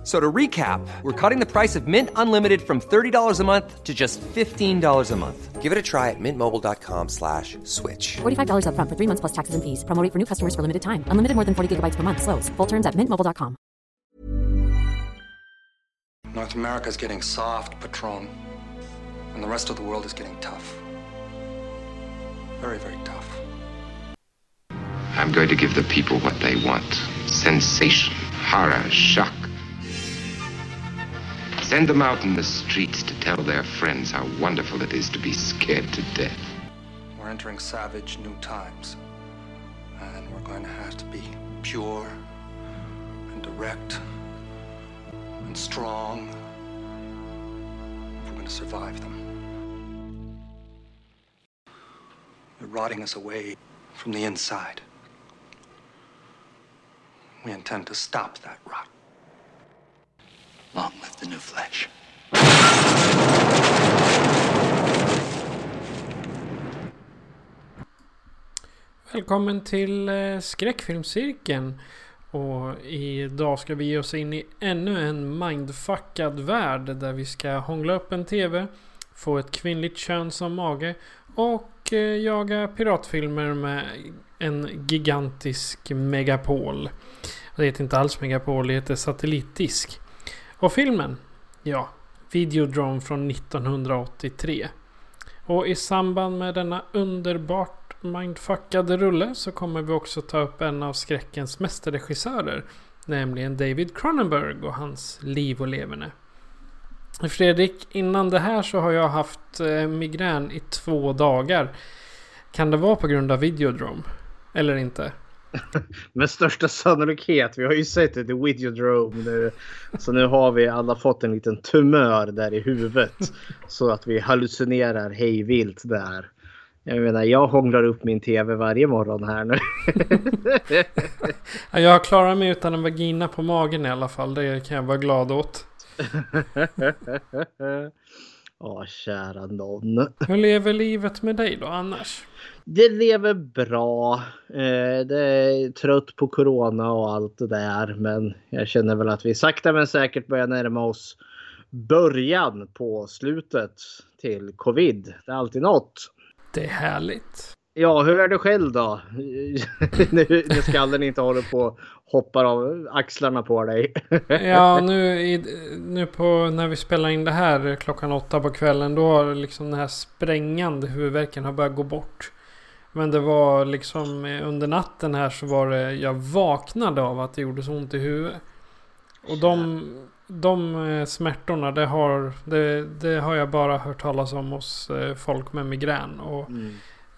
F- So to recap, we're cutting the price of Mint Unlimited from $30 a month to just $15 a month. Give it a try at mintmobile.com slash switch. $45 upfront for three months plus taxes and fees. Promo rate for new customers for limited time. Unlimited more than 40 gigabytes per month. Slows. Full terms at mintmobile.com. North America's getting soft, Patron. And the rest of the world is getting tough. Very, very tough. I'm going to give the people what they want sensation, horror, shock. Send them out in the streets to tell their friends how wonderful it is to be scared to death. We're entering savage new times. And we're going to have to be pure and direct and strong if we're going to survive them. They're rotting us away from the inside. We intend to stop that rot. Long live the new flesh. Välkommen till eh, skräckfilmscirkeln. Och idag ska vi ge oss in i ännu en mindfuckad värld där vi ska hångla upp en TV, få ett kvinnligt kön som mage och eh, jaga piratfilmer med en gigantisk megapol. Det heter inte alls megapol, det heter satellitdisk. Och filmen? Ja, Videodrome från 1983. Och i samband med denna underbart mindfuckade rulle så kommer vi också ta upp en av skräckens mästerregissörer. Nämligen David Cronenberg och hans liv och leverne. Fredrik, innan det här så har jag haft eh, migrän i två dagar. Kan det vara på grund av Videodrome? Eller inte? Med största sannolikhet. Vi har ju sett det i Videodrome nu. Så nu har vi alla fått en liten tumör där i huvudet. Så att vi hallucinerar hej vilt där. Jag menar, jag hånglar upp min tv varje morgon här nu. Ja, Jag klarar mig utan en vagina på magen i alla fall. Det kan jag vara glad åt. Åh, kära någon. Hur lever livet med dig då annars? Det lever bra. Eh, det är trött på corona och allt det där. Men jag känner väl att vi sakta men säkert börjar närma oss början på slutet till covid. Det är alltid något. Det är härligt. Ja, hur är det själv då? nu när skallen inte håller på hoppar av axlarna på dig. Ja, nu, i, nu på när vi spelar in det här klockan åtta på kvällen. Då har liksom den här sprängande huvudvärken har börjat gå bort. Men det var liksom eh, under natten här så var det. Jag vaknade av att det gjorde så ont i huvudet. Och de, de eh, smärtorna det har, det, det har jag bara hört talas om hos eh, folk med migrän. Och Mm.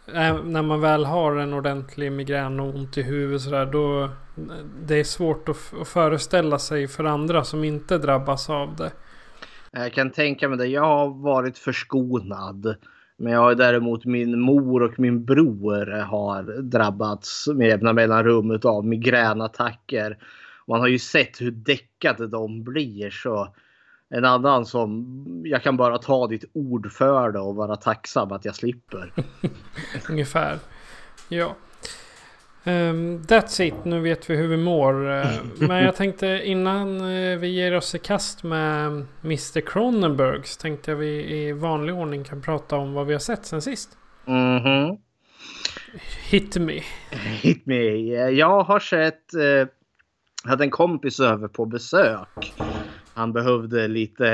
Äh, när man väl har en ordentlig migrän och ont i huvudet sådär då Det är svårt att, att föreställa sig för andra som inte drabbas av det. Jag kan tänka mig det. Jag har varit förskonad. Men jag har däremot min mor och min bror har drabbats med jämna mellanrum av migränattacker. Man har ju sett hur däckade de blir så en annan som jag kan bara ta ditt ord för det och vara tacksam att jag slipper. Ungefär. Ja. Um, that's it. Nu vet vi hur vi mår. Eh, Men jag tänkte innan eh, vi ger oss i kast med Mr Cronenberg så tänkte jag vi i vanlig ordning kan prata om vad vi har sett sen sist. Mhm. Hit me. Hit me. Jag har sett... Eh, hade en kompis över på besök. Han behövde lite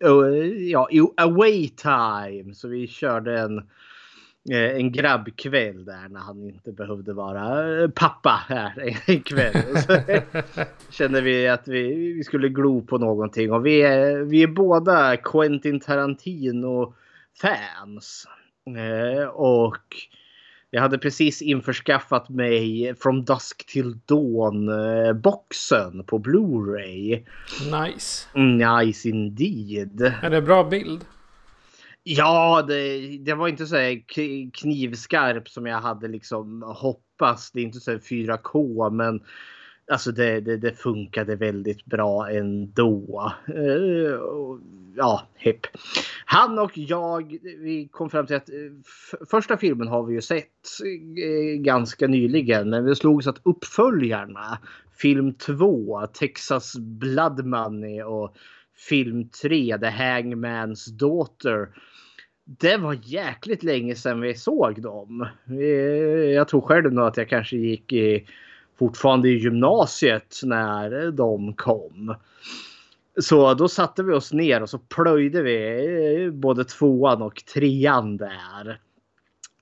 eh, eh, ja, away time. Så vi körde en, eh, en grabbkväll där när han inte behövde vara pappa här en kväll. Så kände vi att vi, vi skulle glo på någonting. Och vi är, vi är båda Quentin Tarantino-fans. Och jag hade precis införskaffat mig From Dusk Till Dawn eh, boxen på Blu-ray. Nice. Nice indeed. Är det bra bild? Ja, det, det var inte så knivskarp som jag hade liksom hoppats. Det är inte så här 4K, men alltså det, det, det funkade väldigt bra ändå. Uh, ja, hipp. Han och jag, vi kom fram till att eh, första filmen har vi ju sett eh, ganska nyligen. Men vi slogs att uppföljarna, film 2, Texas Blood Money och film 3, The Hangman's Daughter. Det var jäkligt länge sedan vi såg dem. Jag tror själv nog att jag kanske gick i, fortfarande i gymnasiet när de kom. Så då satte vi oss ner och så plöjde vi både tvåan och trean där.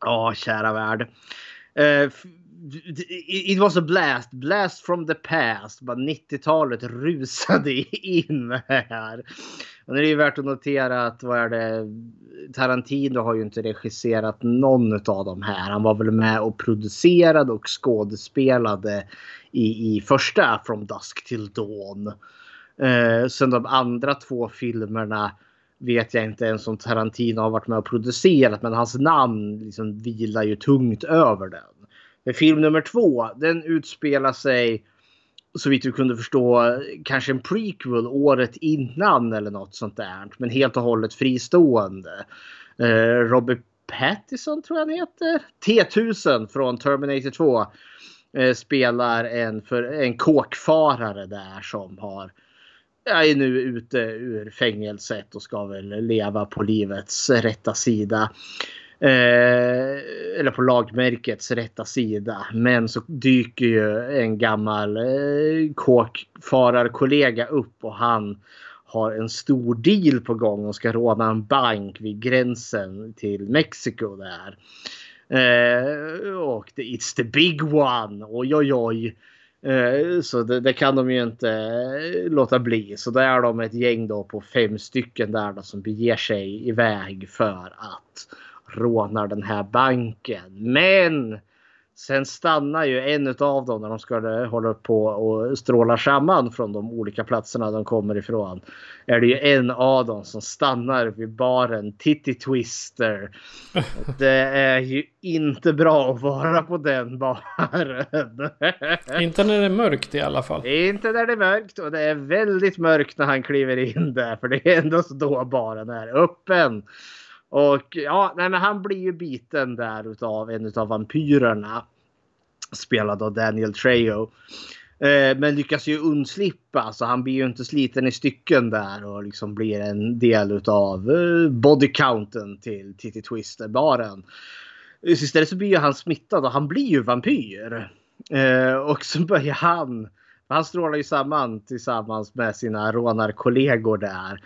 Ja, kära värld. Eh, It was a blast, blast from the past. 90-talet rusade in här. Och det är ju värt att notera att vad är det? Tarantino har ju inte regisserat någon av de här. Han var väl med och producerade och skådespelade i, i första From Dusk Till Dawn. Eh, sen de andra två filmerna vet jag inte ens om Tarantino har varit med och producerat men hans namn liksom vilar ju tungt över den. Men film nummer två, den utspelar sig så vitt vi kunde förstå kanske en prequel året innan eller något sånt där. Men helt och hållet fristående. Eh, Robert Pattison tror jag han heter. T1000 från Terminator 2. Eh, spelar en, för, en kåkfarare där som har är nu ute ur fängelset och ska väl leva på livets rätta sida. Eh, eller på lagmärkets rätta sida. Men så dyker ju en gammal eh, kåkfararkollega upp och han har en stor deal på gång och ska råna en bank vid gränsen till Mexiko där. Eh, och det, it's the big one. Oj oj oj. Eh, så det, det, kan de ju inte eh, låta bli. Så där är de ett gäng då på fem stycken där då som beger sig iväg för att rånar den här banken. Men sen stannar ju en av dem när de ska hålla på och strålar samman från de olika platserna de kommer ifrån. Är det ju en av dem som stannar vid baren Titty Twister. Det är ju inte bra att vara på den baren. inte när det är mörkt i alla fall. Inte när det är mörkt och det är väldigt mörkt när han kliver in där för det är endast då baren är öppen. Och ja, nej, men han blir ju biten där utav en utav vampyrerna. Spelad av Daniel Trejo. Eh, men lyckas ju undslippa så han blir ju inte sliten i stycken där och liksom blir en del utav eh, bodycounten till Titty Twister baren. Istället så blir ju han smittad och han blir ju vampyr. Eh, och så börjar han han strålar ju samman tillsammans med sina rånarkollegor där.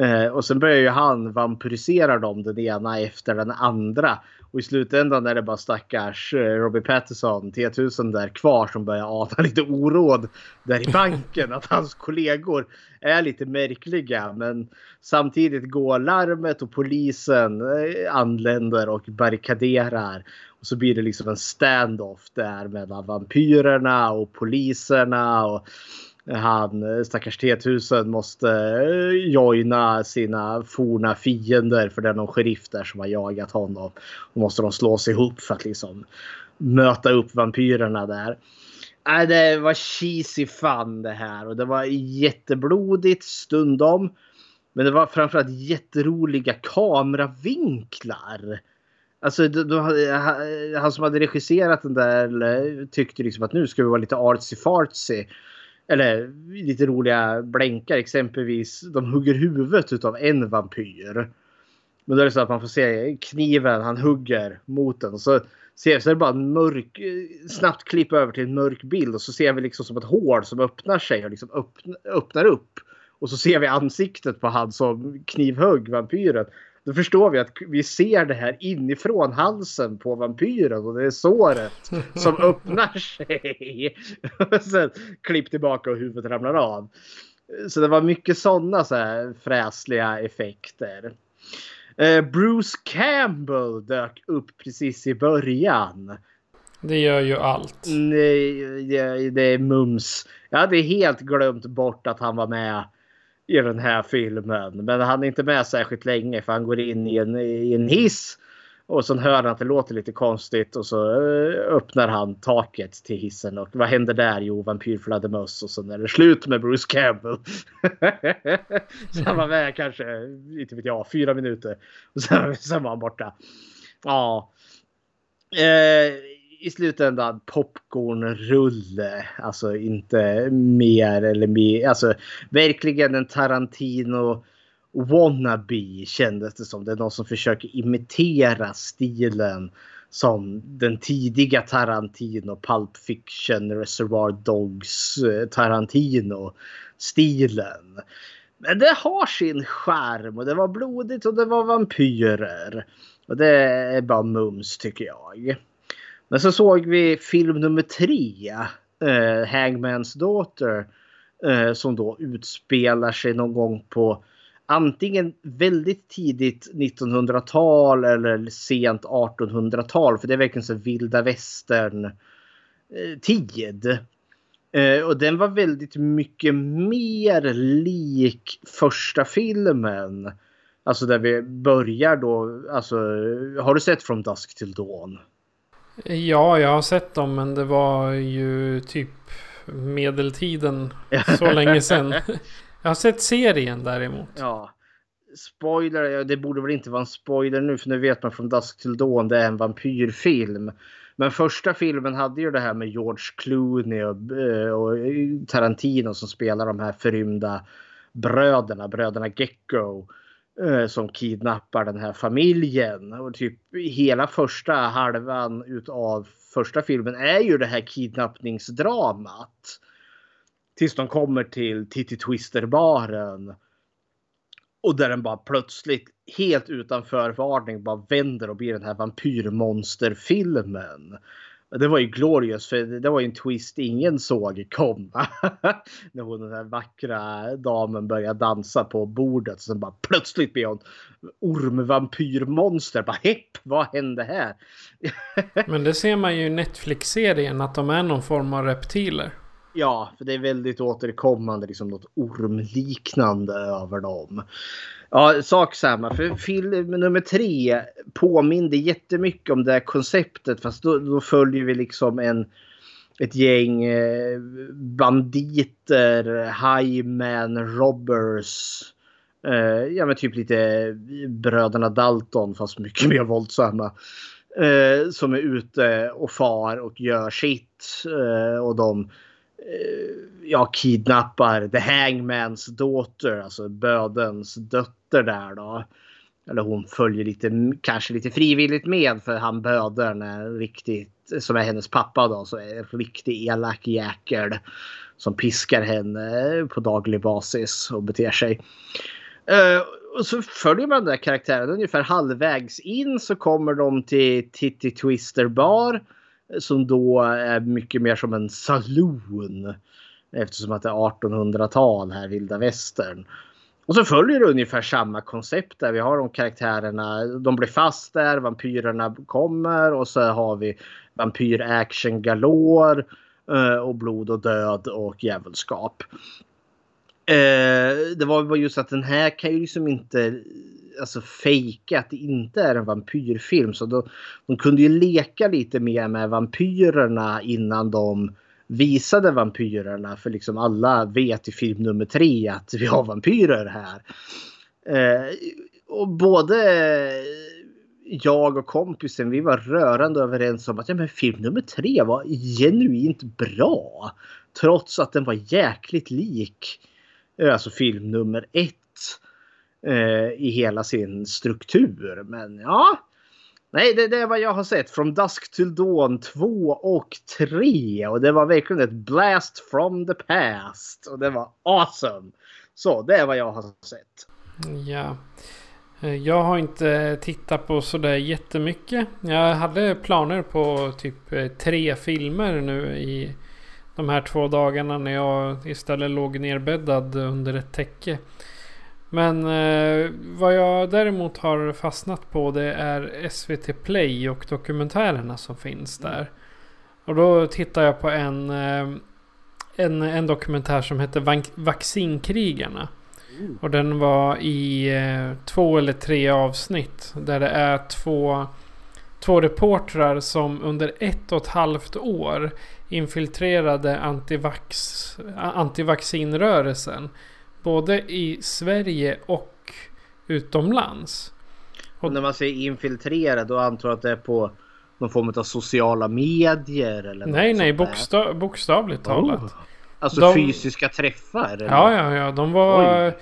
Eh, och sen börjar ju han vampyrisera dem den ena efter den andra. Och i slutändan är det bara stackars eh, Robbie Patterson, T1000 där kvar som börjar ana lite oråd där i banken. att hans kollegor är lite märkliga. Men samtidigt går larmet och polisen eh, anländer och barrikaderar. Och så blir det liksom en standoff där mellan vampyrerna och poliserna. och han eh, stackars T1000 måste eh, joina sina forna fiender för det är någon sheriff där som har jagat honom. Då måste de slå sig ihop för att liksom möta upp vampyrerna där. Äh, det var cheesy fun det här och det var jätteblodigt stundom. Men det var framförallt jätteroliga kameravinklar. Alltså då, eh, han som hade regisserat den där tyckte liksom att nu ska vi vara lite artsy fartsy. Eller lite roliga blänkar exempelvis. De hugger huvudet av en vampyr. Men då är det så att man får se kniven han hugger mot den. Så ser så är det bara en mörk, snabbt klipp över till en mörk bild och så ser vi liksom som ett hål som öppnar sig och liksom öppnar, öppnar upp. Och så ser vi ansiktet på han som knivhugg vampyren. Då förstår vi att vi ser det här inifrån halsen på vampyren och det är såret som öppnar sig. Sen klipp tillbaka och huvudet ramlar av. Så det var mycket sådana så här fräsliga effekter. Eh, Bruce Campbell dök upp precis i början. Det gör ju allt. Nej, det, det är mums. Jag hade helt glömt bort att han var med i den här filmen. Men han är inte med särskilt länge för han går in i en, i en hiss. Och så hör han att det låter lite konstigt och så eh, öppnar han taket till hissen och vad händer där? Jo, vampyrfladdermöss och sen är det slut med Bruce Campbell. så han var med kanske, inte vet jag, fyra minuter. Och sen, sen var han borta. Ja. Eh, i slutändan popcornrulle. Alltså inte mer eller mer. Alltså verkligen en Tarantino wannabe kändes det som. Det är någon som försöker imitera stilen som den tidiga Tarantino, Pulp Fiction, Reservoir Dogs-Tarantino-stilen. Eh, Men det har sin charm och det var blodigt och det var vampyrer. Och det är bara mums tycker jag. Men så såg vi film nummer tre. Eh, Hangman's Daughter. Eh, som då utspelar sig någon gång på antingen väldigt tidigt 1900-tal eller sent 1800-tal. För det är verkligen så vilda västern eh, tid. Eh, och den var väldigt mycket mer lik första filmen. Alltså där vi börjar då. Alltså, har du sett From Dusk till Dawn? Ja, jag har sett dem men det var ju typ medeltiden så länge sedan. Jag har sett serien däremot. Ja. Spoiler, det borde väl inte vara en spoiler nu för nu vet man från Dusk till Dawn det är en vampyrfilm. Men första filmen hade ju det här med George Clooney och, eh, och Tarantino som spelar de här förrymda bröderna, bröderna Gecko Eh, som kidnappar den här familjen. Och typ hela första halvan utav första filmen är ju det här kidnappningsdramat. Tills de kommer till Titty Twister-baren. Och där den bara plötsligt helt utan förvarning bara vänder och blir den här vampyrmonsterfilmen. Det var ju glorious för det var ju en twist ingen såg komma. När hon den här vackra damen börjar dansa på bordet. Sen bara plötsligt blir hon ormvampyrmonster. Bara hepp, vad hände här? Men det ser man ju i Netflix-serien att de är någon form av reptiler. Ja, för det är väldigt återkommande, liksom något ormliknande över dem. Ja, sak samma. För film nummer tre påminner jättemycket om det här konceptet. Fast då, då följer vi liksom en, ett gäng eh, banditer, highman, robbers. Eh, ja, men typ lite bröderna Dalton fast mycket mer våldsamma. Eh, som är ute och far och gör sitt. Eh, och de Eh, ja, kidnappar The Hangmans daughter, alltså bödens dotter där då. Eller hon följer lite, kanske lite frivilligt med för han bödern är riktigt, som är hennes pappa då, så är en riktig elak jäkel. Som piskar henne på daglig basis och beter sig. Uh, och så följer man den där karaktären ungefär halvvägs in så kommer de till Titty Twister bar. Som då är mycket mer som en saloon. Eftersom att det är 1800-tal här, vilda västern. Och så följer det ungefär samma koncept där. Vi har de karaktärerna, de blir fast där, vampyrerna kommer och så har vi vampyr-action galore. Eh, och blod och död och djävulskap. Eh, det var just att den här kan ju liksom inte alltså fejka att det inte är en vampyrfilm. Så då, de kunde ju leka lite mer med vampyrerna innan de visade vampyrerna. För liksom alla vet i film nummer tre att vi har vampyrer här. Eh, och både jag och kompisen vi var rörande överens om att ja, men film nummer tre var genuint bra. Trots att den var jäkligt lik eh, alltså film nummer ett Eh, i hela sin struktur. Men ja, nej, det, det är vad jag har sett. From Dusk till Dawn 2 och 3 och det var verkligen ett blast from the past och det var awesome. Så det är vad jag har sett. Ja. Eh, jag har inte tittat på sådär jättemycket. Jag hade planer på typ eh, tre filmer nu i de här två dagarna när jag istället låg nerbäddad under ett täcke. Men eh, vad jag däremot har fastnat på det är SVT Play och dokumentärerna som finns där. Och då tittar jag på en, eh, en, en dokumentär som heter Vaccinkrigarna. Mm. Och den var i eh, två eller tre avsnitt. Där det är två två reportrar som under ett och ett halvt år infiltrerade antivax, antivaccinrörelsen. Både i Sverige och utomlands. Och när man säger infiltrerad då antar jag att det är på någon form av sociala medier eller Nej, nej, bokstav, bokstavligt talat. Oh. Alltså De- fysiska träffar? Eller? Ja, ja, ja. De var... Oj.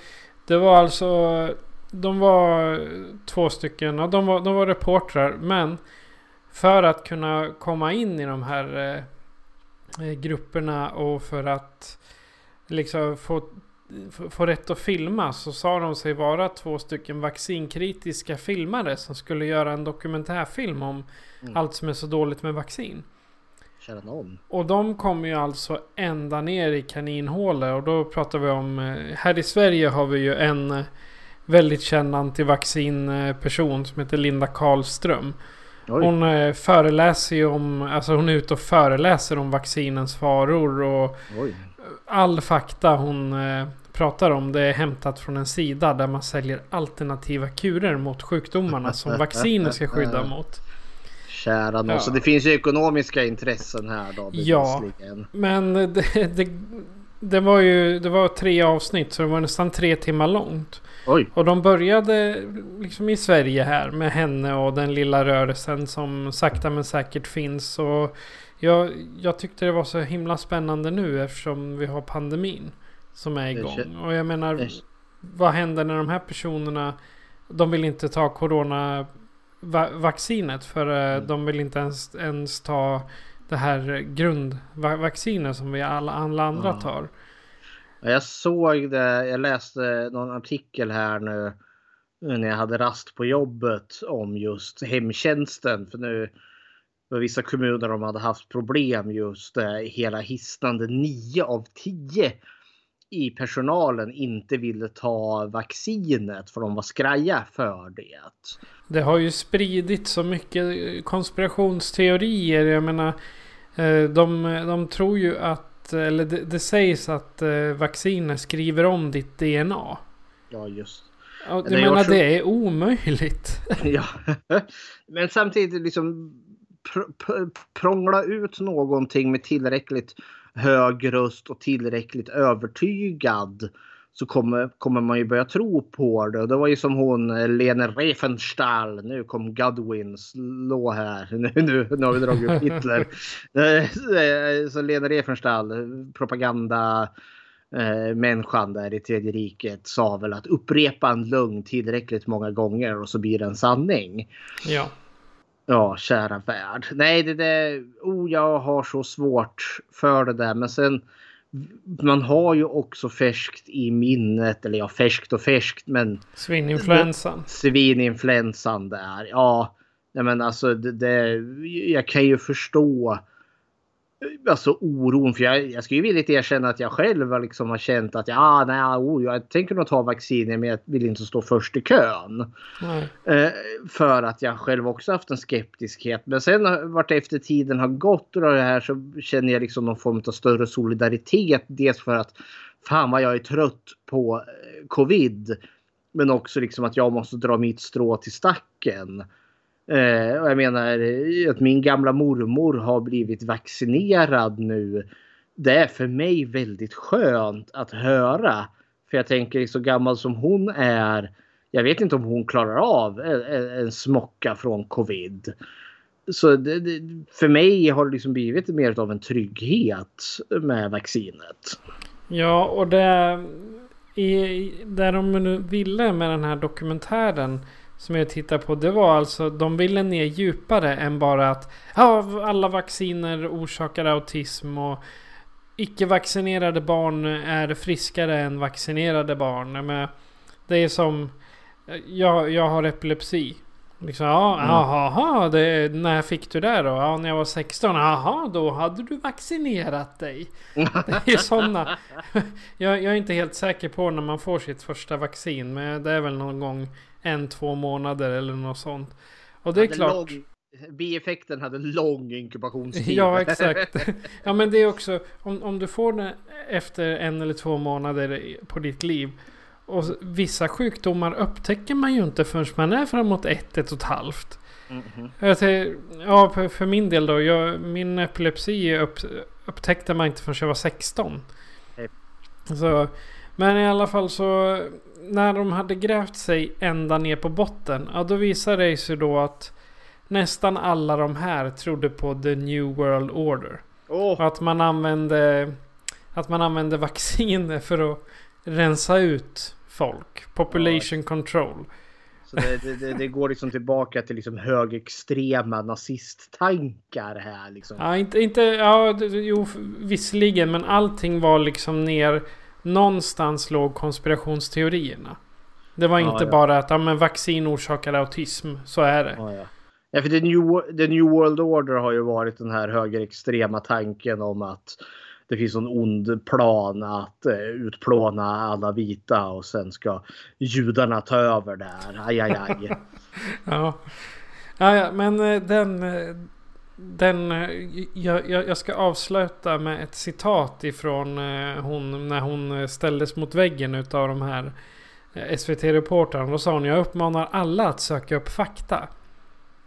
Det var alltså... De var två stycken. De, var, de var reportrar. Men för att kunna komma in i de här eh, grupperna och för att liksom få, få, rätt att filma så sa de sig vara två stycken vaccinkritiska filmare som skulle göra en dokumentärfilm om allt som är så dåligt med vaccin. Och de kommer ju alltså ända ner i kaninhålet. Och då pratar vi om... eh, Här i Sverige har vi ju en eh, väldigt känd antivaccinperson som heter Linda Karlström. Oj. Hon eh, föreläser ju om... Alltså hon är ute och föreläser om vaccinens faror. Och Oj. All fakta hon eh, pratar om det är hämtat från en sida där man säljer alternativa kurer mot sjukdomarna som vacciner ska skydda mot. Kära någon. Ja. Så det finns ju ekonomiska intressen här då Ja. Men det, det, det var ju det var tre avsnitt så det var nästan tre timmar långt. Oj. Och de började liksom i Sverige här med henne och den lilla rörelsen som sakta men säkert finns. Och jag, jag tyckte det var så himla spännande nu eftersom vi har pandemin som är igång. Och jag menar, vad händer när de här personerna de vill inte ta corona va- vaccinet för eh, Mm. de vill inte ens, ens ta det här grundvaccinet som vi alla, alla andra tar. Ja, Jag såg det. Jag läste någon artikel här nu när jag hade rast på jobbet om just hemtjänsten. För nu var vissa kommuner de hade haft problem just eh, hela hisnande 9 av 10 i personalen inte ville ta vaccinet för de var skraja för det. Det har ju spridit så mycket konspirationsteorier. Jag menar, eh, de, de tror ju att, eller det, det sägs att eh, vacciner skriver om ditt DNA. Ja just Jag menar också- det är omöjligt. Ja, men samtidigt liksom pr- pr- prångla ut någonting med tillräckligt hög röst och tillräckligt övertygad så kommer, kommer man ju börja tro på det. Och Det var ju som hon Lene Riefenstahl. Nu kom Godwin slå här. Nu, nu, nu har vi dragit upp Hitler. Så Lene Riefenstahl, propaganda eh, människan där i tredje riket sa väl att upprepa en lögn tillräckligt många gånger och så blir det en sanning. Ja. Ja, kära värld. Nej, det där. Oh, jag har så svårt för det där. Men sen. Man har ju också färskt i minnet. Eller ja, färskt och färskt. Men Svininfluensan. svininfluensan där. Ja, nej men alltså det, det, jag kan ju förstå alltså oron. För jag, jag ska ju villigt erkänna att jag själv liksom har känt att ja, nej, oh, jag tänker nog ta vacciner men jag vill inte stå först i kön. Eh, för att jag själv också haft en skeptiskhet. Men sen vart efter tiden har gått och det här så känner jag liksom någon form av större solidaritet. Dels för att fan vad jag är trött på eh, covid. Men också liksom att jag måste dra mitt strå till stacken. Eh, och jag menar eh, att min gamla mormor har blivit vaccinerad nu. Det är för mig väldigt skönt att höra. För jag tänker så gammal som hon är. Jag vet inte om hon klarar av en, en, smocka från covid. Så det, det, för mig har det liksom blivit mer av en trygghet med vaccinet. Ja, och det... I, det de ville med den här dokumentären som jag tittar på. Det var alltså, de ville ner djupare än bara att ja, alla vacciner orsakar autism och icke-vaccinerade barn är friskare än vaccinerade barn. Men det är som, jag, jag har epilepsi. Liksom, ja, Mm. jaha, det, när fick du det då? Ja, när jag var 16. Jaha, då hade du vaccinerat dig. Det är sådana. Jag, jag är inte helt säker på när man får sitt första vaccin. Men det är väl någon gång en, två månader eller något sånt. Och det är klart. Lång, bieffekten hade lång inkubationstid. Ja, exakt. Ja, men det är också om, om du får det efter en eller två månader på ditt liv. Och vissa sjukdomar upptäcker man ju inte förrän man är framåt ett, ett och ett halvt. Jag tänkte, ja, för, för min del då. Jag, min epilepsi upp, upptäckte man inte förrän jag var 16. Nej. Så, men i alla fall så när de hade grävt sig ända ner på botten. Ja, då visade det sig då att nästan alla de här trodde på the new world order. Åh, Och att man använde, att man använde vacciner för att rensa ut folk. Population control. så det, det, det, går liksom tillbaka till liksom högerextrema nazisttankar här liksom. Ja, inte, inte, ja, jo, visserligen, men allting var liksom ner... Någonstans låg konspirationsteorierna. Det var Ja, inte ja. bara att ja, men vaccin orsakar autism. Så är det. Ja, ja. Ja, för the new, the new World Order har ju varit den här högerextrema tanken om att det finns en ond plan att eh, utplåna alla vita och sen ska judarna ta över där. Aj, aj, aj. Ja. Ja, ja, men eh, den... Den... eh, Jag, jag, ska avsluta med ett citat ifrån eh, hon när hon eh, ställdes mot väggen utav de här SVT-reportrarna. Då sa hon jag uppmanar alla att söka upp fakta.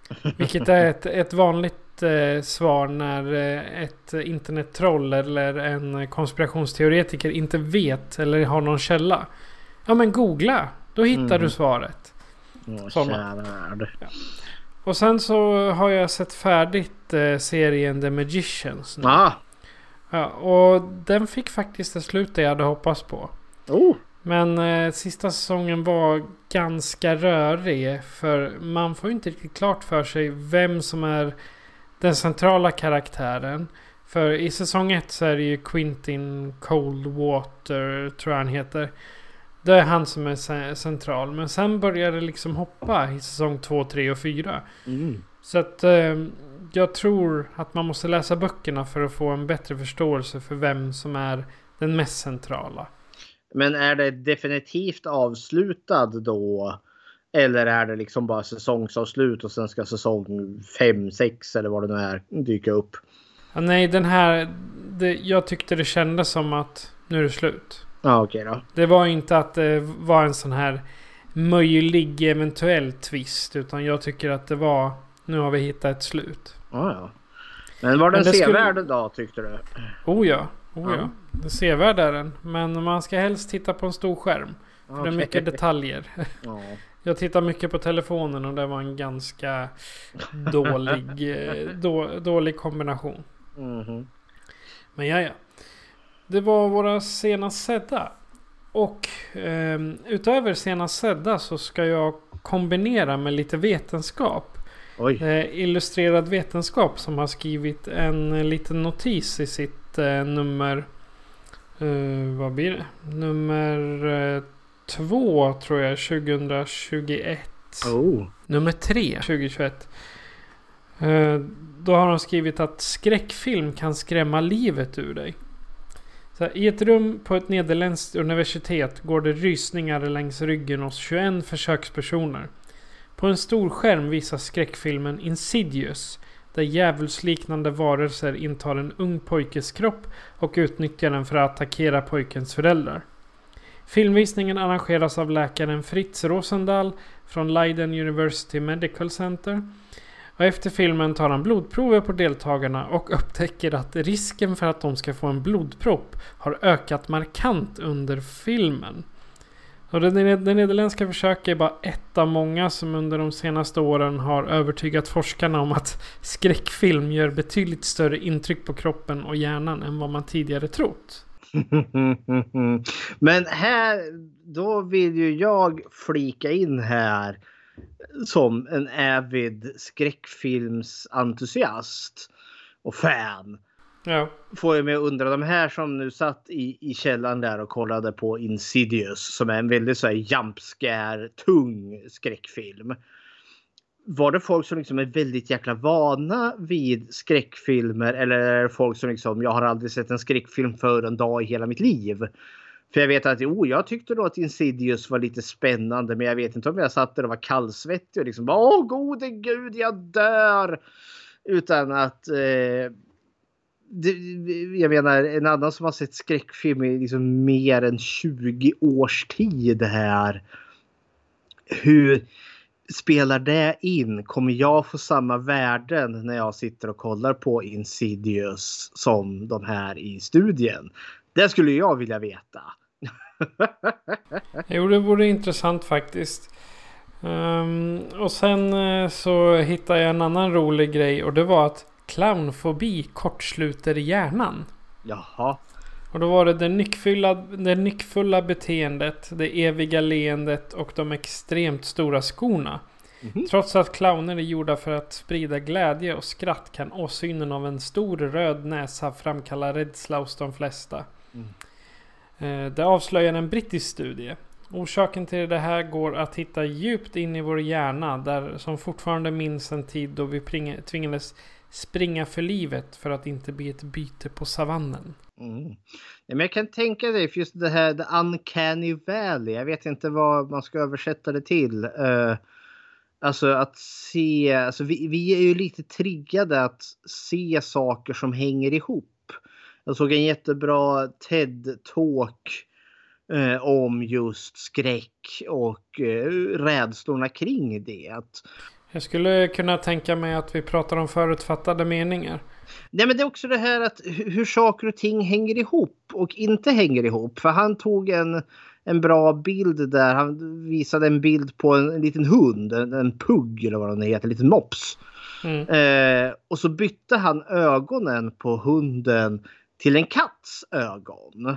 Vilket är ett, ett vanligt eh, svar när ett internettroll eller en konspirationsteoretiker inte vet eller har någon källa. Ja men googla! Då hittar du svaret. Åh, Såna. tjänar. Och sen så har jag sett färdigt eh, serien The Magicians. nu. Ah, Ja, och den fick faktiskt det slut jag hade hoppats på. oh, Men eh, sista säsongen var ganska rörig. För man får ju inte riktigt klart för sig vem som är den centrala karaktären. För i säsong ett så är det ju Quentin Coldwater, tror jag han heter. Det är han som är ce- central. Men sen börjar det liksom hoppa i säsong två, tre och fyra. mm. Så att eh, jag tror att man måste läsa böckerna för att få en bättre förståelse för vem som är den mest centrala. Men är det definitivt avslutad då? Eller är det liksom bara säsongsavslut och sen ska säsong 5, 6 eller vad det nu är dyka upp? Ja, nej, den här... Det, jag tyckte det kändes som att nu är det slut. Ja, okej då. Det var inte att det var en sån här möjlig eventuell twist. Utan jag tycker att det var... Nu har vi hittat ett slut. Ja, ja. Men var den Men det skulle- sevärd då tyckte du? Oh ja, oh Ja. ja. Sevärd är den. Men man ska helst titta på en stor skärm. För det är mycket detaljer. Ja. Jag tittar mycket på telefonen och det var en ganska dålig, eh, då, dålig kombination. Mhm. Men ja, ja. Det var våra senast sedda. Och ehm, utöver senast sedda så ska jag kombinera med lite vetenskap. Eh, Illustrerad vetenskap som har skrivit en liten notis i sitt eh, nummer... Eh, vad blir det? Nummer eh, två tror jag, 2021. Oh. Nummer tre, 2021. Eh, då har de skrivit att skräckfilm kan skrämma livet ur dig. Så här, I ett rum på ett nederländskt universitet går det rysningar längs ryggen hos 21 försökspersoner. På en stor skärm visas skräckfilmen Insidious. Där djävulsliknande varelser intar en ung pojkes kropp och utnyttjar den för att attackera pojkens föräldrar. Filmvisningen arrangeras av läkaren Fritz Rosendahl från Leiden University Medical Center. Och efter filmen tar han blodprover på deltagarna och upptäcker att risken för att de ska få en blodpropp har ökat markant under filmen. Och det, det, det nederländska försöket är bara ett av många som under de senaste åren har övertygat forskarna om att skräckfilm gör betydligt större intryck på kroppen och hjärnan än vad man tidigare trott. Men här, då vill ju jag flika in här som en avid skräckfilmsentusiast och fan. Ja. Får jag mig att undra, de här som nu satt i, i källaren där och kollade på Insidious som är en väldigt så här jump scare, tung skräckfilm. Var det folk som liksom är väldigt jäkla vana vid skräckfilmer eller är det folk som liksom, jag har aldrig sett en skräckfilm för en dag i hela mitt liv? För jag vet att oh, jag tyckte då att Insidious var lite spännande men jag vet inte om jag satt där och var kallsvettig och liksom åh gode gud jag dör. Utan att eh, det, jag menar en annan som har sett skräckfilm i liksom mer än 20 års tid här. Hur spelar det in? Kommer jag få samma värden när jag sitter och kollar på Insidious som de här i studien? Det skulle jag vilja veta. Jo, det vore intressant faktiskt. Um, och sen uh, så hittade jag en annan rolig grej och det var att clownfobi kortsluter hjärnan. Jaha. Och då var det det nyckfulla, det nyckfulla beteendet, det eviga leendet och de extremt stora skorna. Mm. Trots att clowner är gjorda för att sprida glädje och skratt kan åsynen av en stor röd näsa framkalla rädsla hos de flesta. Mm. Eh, det avslöjar en brittisk studie. Orsaken till det här går att hitta djupt in i vår hjärna där som fortfarande minns en tid då vi tvingades springa för livet för att inte bli ett byte på savannen. Mm. Men jag kan tänka dig för just det här the uncanny valley. Jag vet inte vad man ska översätta det till. Uh, alltså att se, alltså vi, vi är ju lite triggade att se saker som hänger ihop. Jag såg en jättebra TED-talk eh, om just skräck och eh, rädslorna kring det. Att, jag skulle kunna tänka mig att vi pratar om förutfattade meningar. Nej men det är också det här att hur saker och ting hänger ihop och inte hänger ihop. För han tog en, en bra bild där. Han visade en bild på en, en liten hund, en, en pugg eller vad den heter, en liten mops. Mm. Eh, och så bytte han ögonen på hunden till en katts ögon.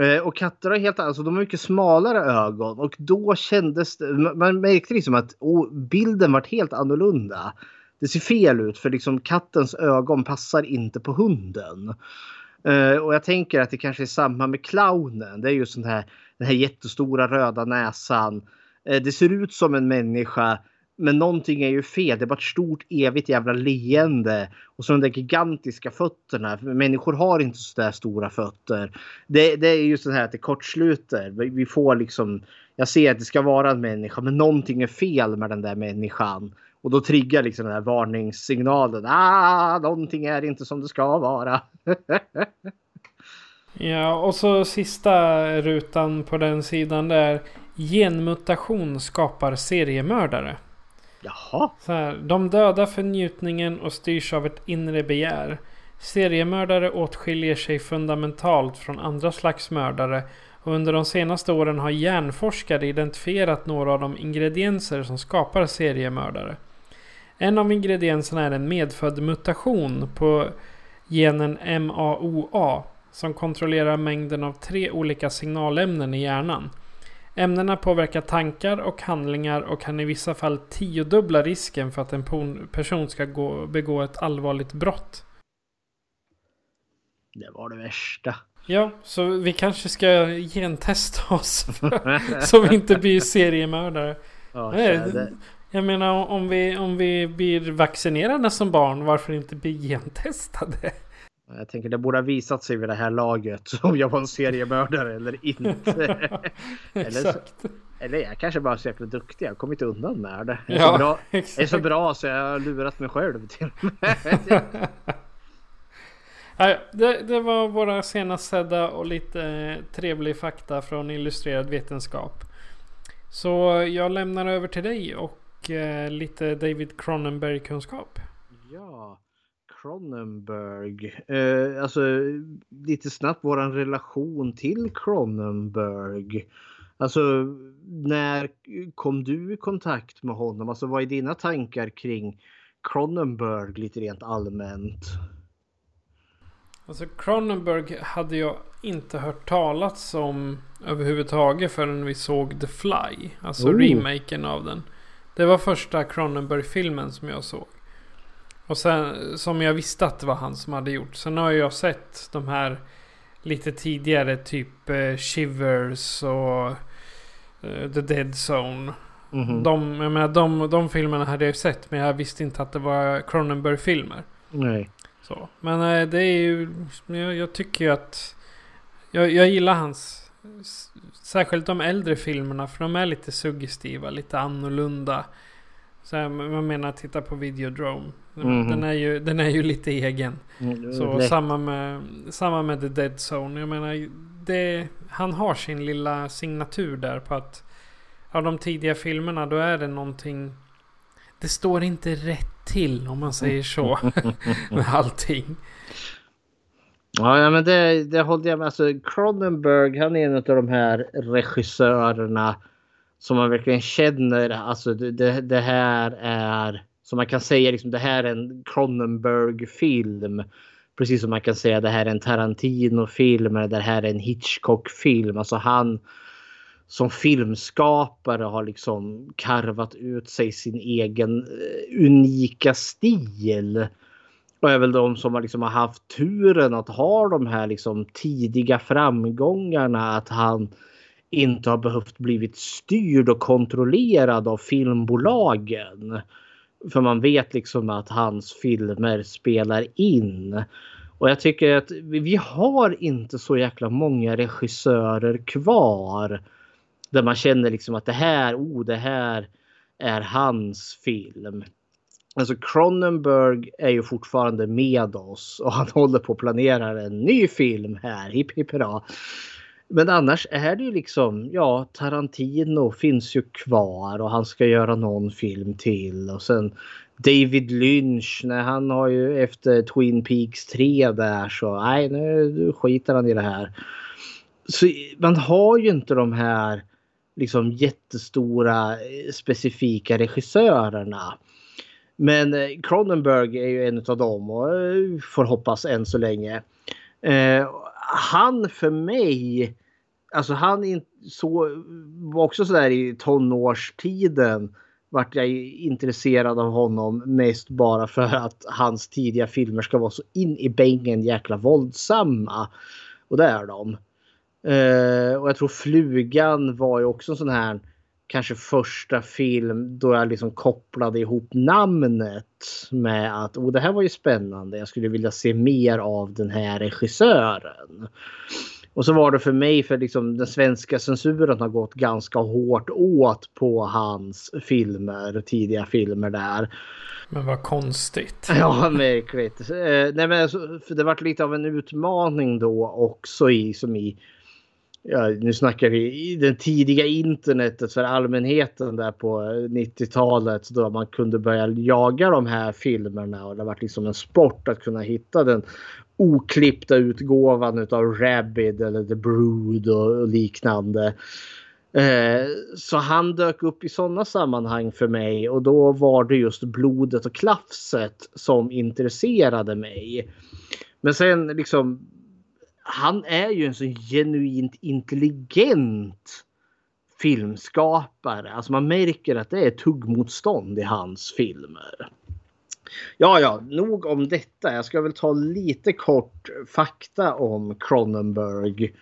Eh, och katter har helt alltså de har mycket smalare ögon och då kändes det, man märkte liksom att oh, bilden var helt annorlunda. Det ser fel ut för liksom kattens ögon passar inte på hunden. Uh, och jag tänker att det kanske är samma med clownen. Det är just den här, den här jättestora röda näsan. Uh, det ser ut som en människa men någonting är ju fel. Det är bara ett stort evigt jävla leende. Och så de där gigantiska fötterna. Människor har inte så där stora fötter. Det, det är ju så här att det kortsluter. Vi får liksom. Jag ser att det ska vara en människa men någonting är fel med den där människan. Och då triggar liksom den här varningssignalen. Ah, någonting är inte som det ska vara. ja, och så sista rutan på den sidan där. Genmutation skapar seriemördare. Jaha. Så här, de döda för njutningen och styrs av ett inre begär. Seriemördare åtskiljer sig fundamentalt från andra slags mördare och under de senaste åren har hjärnforskare identifierat några av de ingredienser som skapar seriemördare. En av ingredienserna är en medfödd mutation på genen MAOA som kontrollerar mängden av tre olika signalämnen i hjärnan. Ämnena påverkar tankar och handlingar och kan i vissa fall tiodubbla risken för att en person ska gå, begå ett allvarligt brott. Det var det värsta. Ja, så vi kanske ska gentesta oss så vi inte blir seriemördare. Ja, jag menar om vi, om vi blir vaccinerade som barn, varför inte bli gentestade? Jag tänker det borde ha visat sig vid det här laget om jag var en seriemördare eller inte. eller, eller jag kanske bara är så jäkla duktig. Jag har kommit undan med det. Jag är, ja, så, bra, jag är så bra så jag har lurat mig själv till det, det var våra senast sedda och lite trevlig fakta från Illustrerad Vetenskap. Så jag lämnar över till dig och eh, lite David Cronenberg-kunskap. Ja. Cronenberg. Eh, alltså lite snabbt våran relation till Cronenberg. Alltså när kom du i kontakt med honom? Alltså vad är dina tankar kring Cronenberg lite rent allmänt? Alltså Cronenberg hade jag inte hört talas om överhuvudtaget förrän vi såg The Fly. Alltså oh. remaken av den. Det var första Cronenberg-filmen som jag såg. Och sen som jag visste att det var han som hade gjort. Sen har jag sett de här lite tidigare typ eh, Shivers och eh, The Dead Zone. Mm -hmm. de, jag menar, de, de filmerna hade jag sett men jag visste inte att det var Cronenberg-filmer. Nej. Så. Men eh, det är ju... Jag, jag tycker ju att... Jag, jag gillar hans... Särskilt de äldre filmerna för de är lite suggestiva, lite annorlunda. Så här, man menar titta på Videodrome. Mm. Den, är ju, den är ju lite egen. Mm, så samma med, samma med The Dead Zone. Jag menar, det, han har sin lilla signatur där på att, av de tidiga filmerna då är det någonting... Det står inte rätt till om man säger så. med allting. Ja, ja men det, det håller jag med. Alltså, Cronenberg han är en av de här regissörerna som man verkligen känner. Alltså det, det, det här är som man kan säga liksom det här är en Cronenberg-film. Precis som man kan säga det här är en Tarantino-film eller det här är en Hitchcock-film. Alltså han som filmskapare har liksom karvat ut sig sin egen eh, unika stil. Och är väl de som har, liksom har haft turen att ha de här liksom tidiga framgångarna. Att han inte har behövt blivit styrd och kontrollerad av filmbolagen. För man vet liksom att hans filmer spelar in. Och jag tycker att vi har inte så jäkla många regissörer kvar. Där man känner liksom att det här, oh det här är hans film. Alltså Cronenberg är ju fortfarande med oss och han håller på att planera en ny film här. Hipp hipp hurra. Men annars är det ju liksom, ja, Tarantino finns ju kvar och han ska göra någon film till. Och sen David Lynch, nej, han har ju efter Twin Peaks 3 där så nej, nu skiter han i det här. Så man har ju inte de här liksom jättestora eh, specifika regissörerna. Men eh, Cronenberg är ju en av dem och eh, får hoppas än så länge. Eh, han för mig, alltså han så, var också sådär i tonårstiden vart jag intresserad av honom mest bara för att hans tidiga filmer ska vara så in i bängen jäkla våldsamma. Och det är de. Uh, och jag tror Flugan var ju också en sån här kanske första film då jag liksom kopplade ihop namnet med att oh, det här var ju spännande. Jag skulle vilja se mer av den här regissören. Och så var det för mig för liksom den svenska censuren har gått ganska hårt åt på hans filmer, tidiga filmer där. Men vad konstigt. Ja, märkligt. Eh, nej, men alltså, det var lite av en utmaning då också i, som i ja, nu snackar vi den tidiga internetet för allmänheten där på 90-talet då man kunde börja jaga de här filmerna och det var liksom en sport att kunna hitta den oklippta utgåvan utav Rabid eller The Brood och liknande. Eh, så han dök upp i sådana sammanhang för mig och då var det just blodet och klafset som intresserade mig. Men sen liksom han är ju en så genuint intelligent filmskapare. Alltså man märker att det är tuggmotstånd i hans filmer. Ja, ja, nog om detta. Jag ska väl ta lite kort fakta om Cronenberg.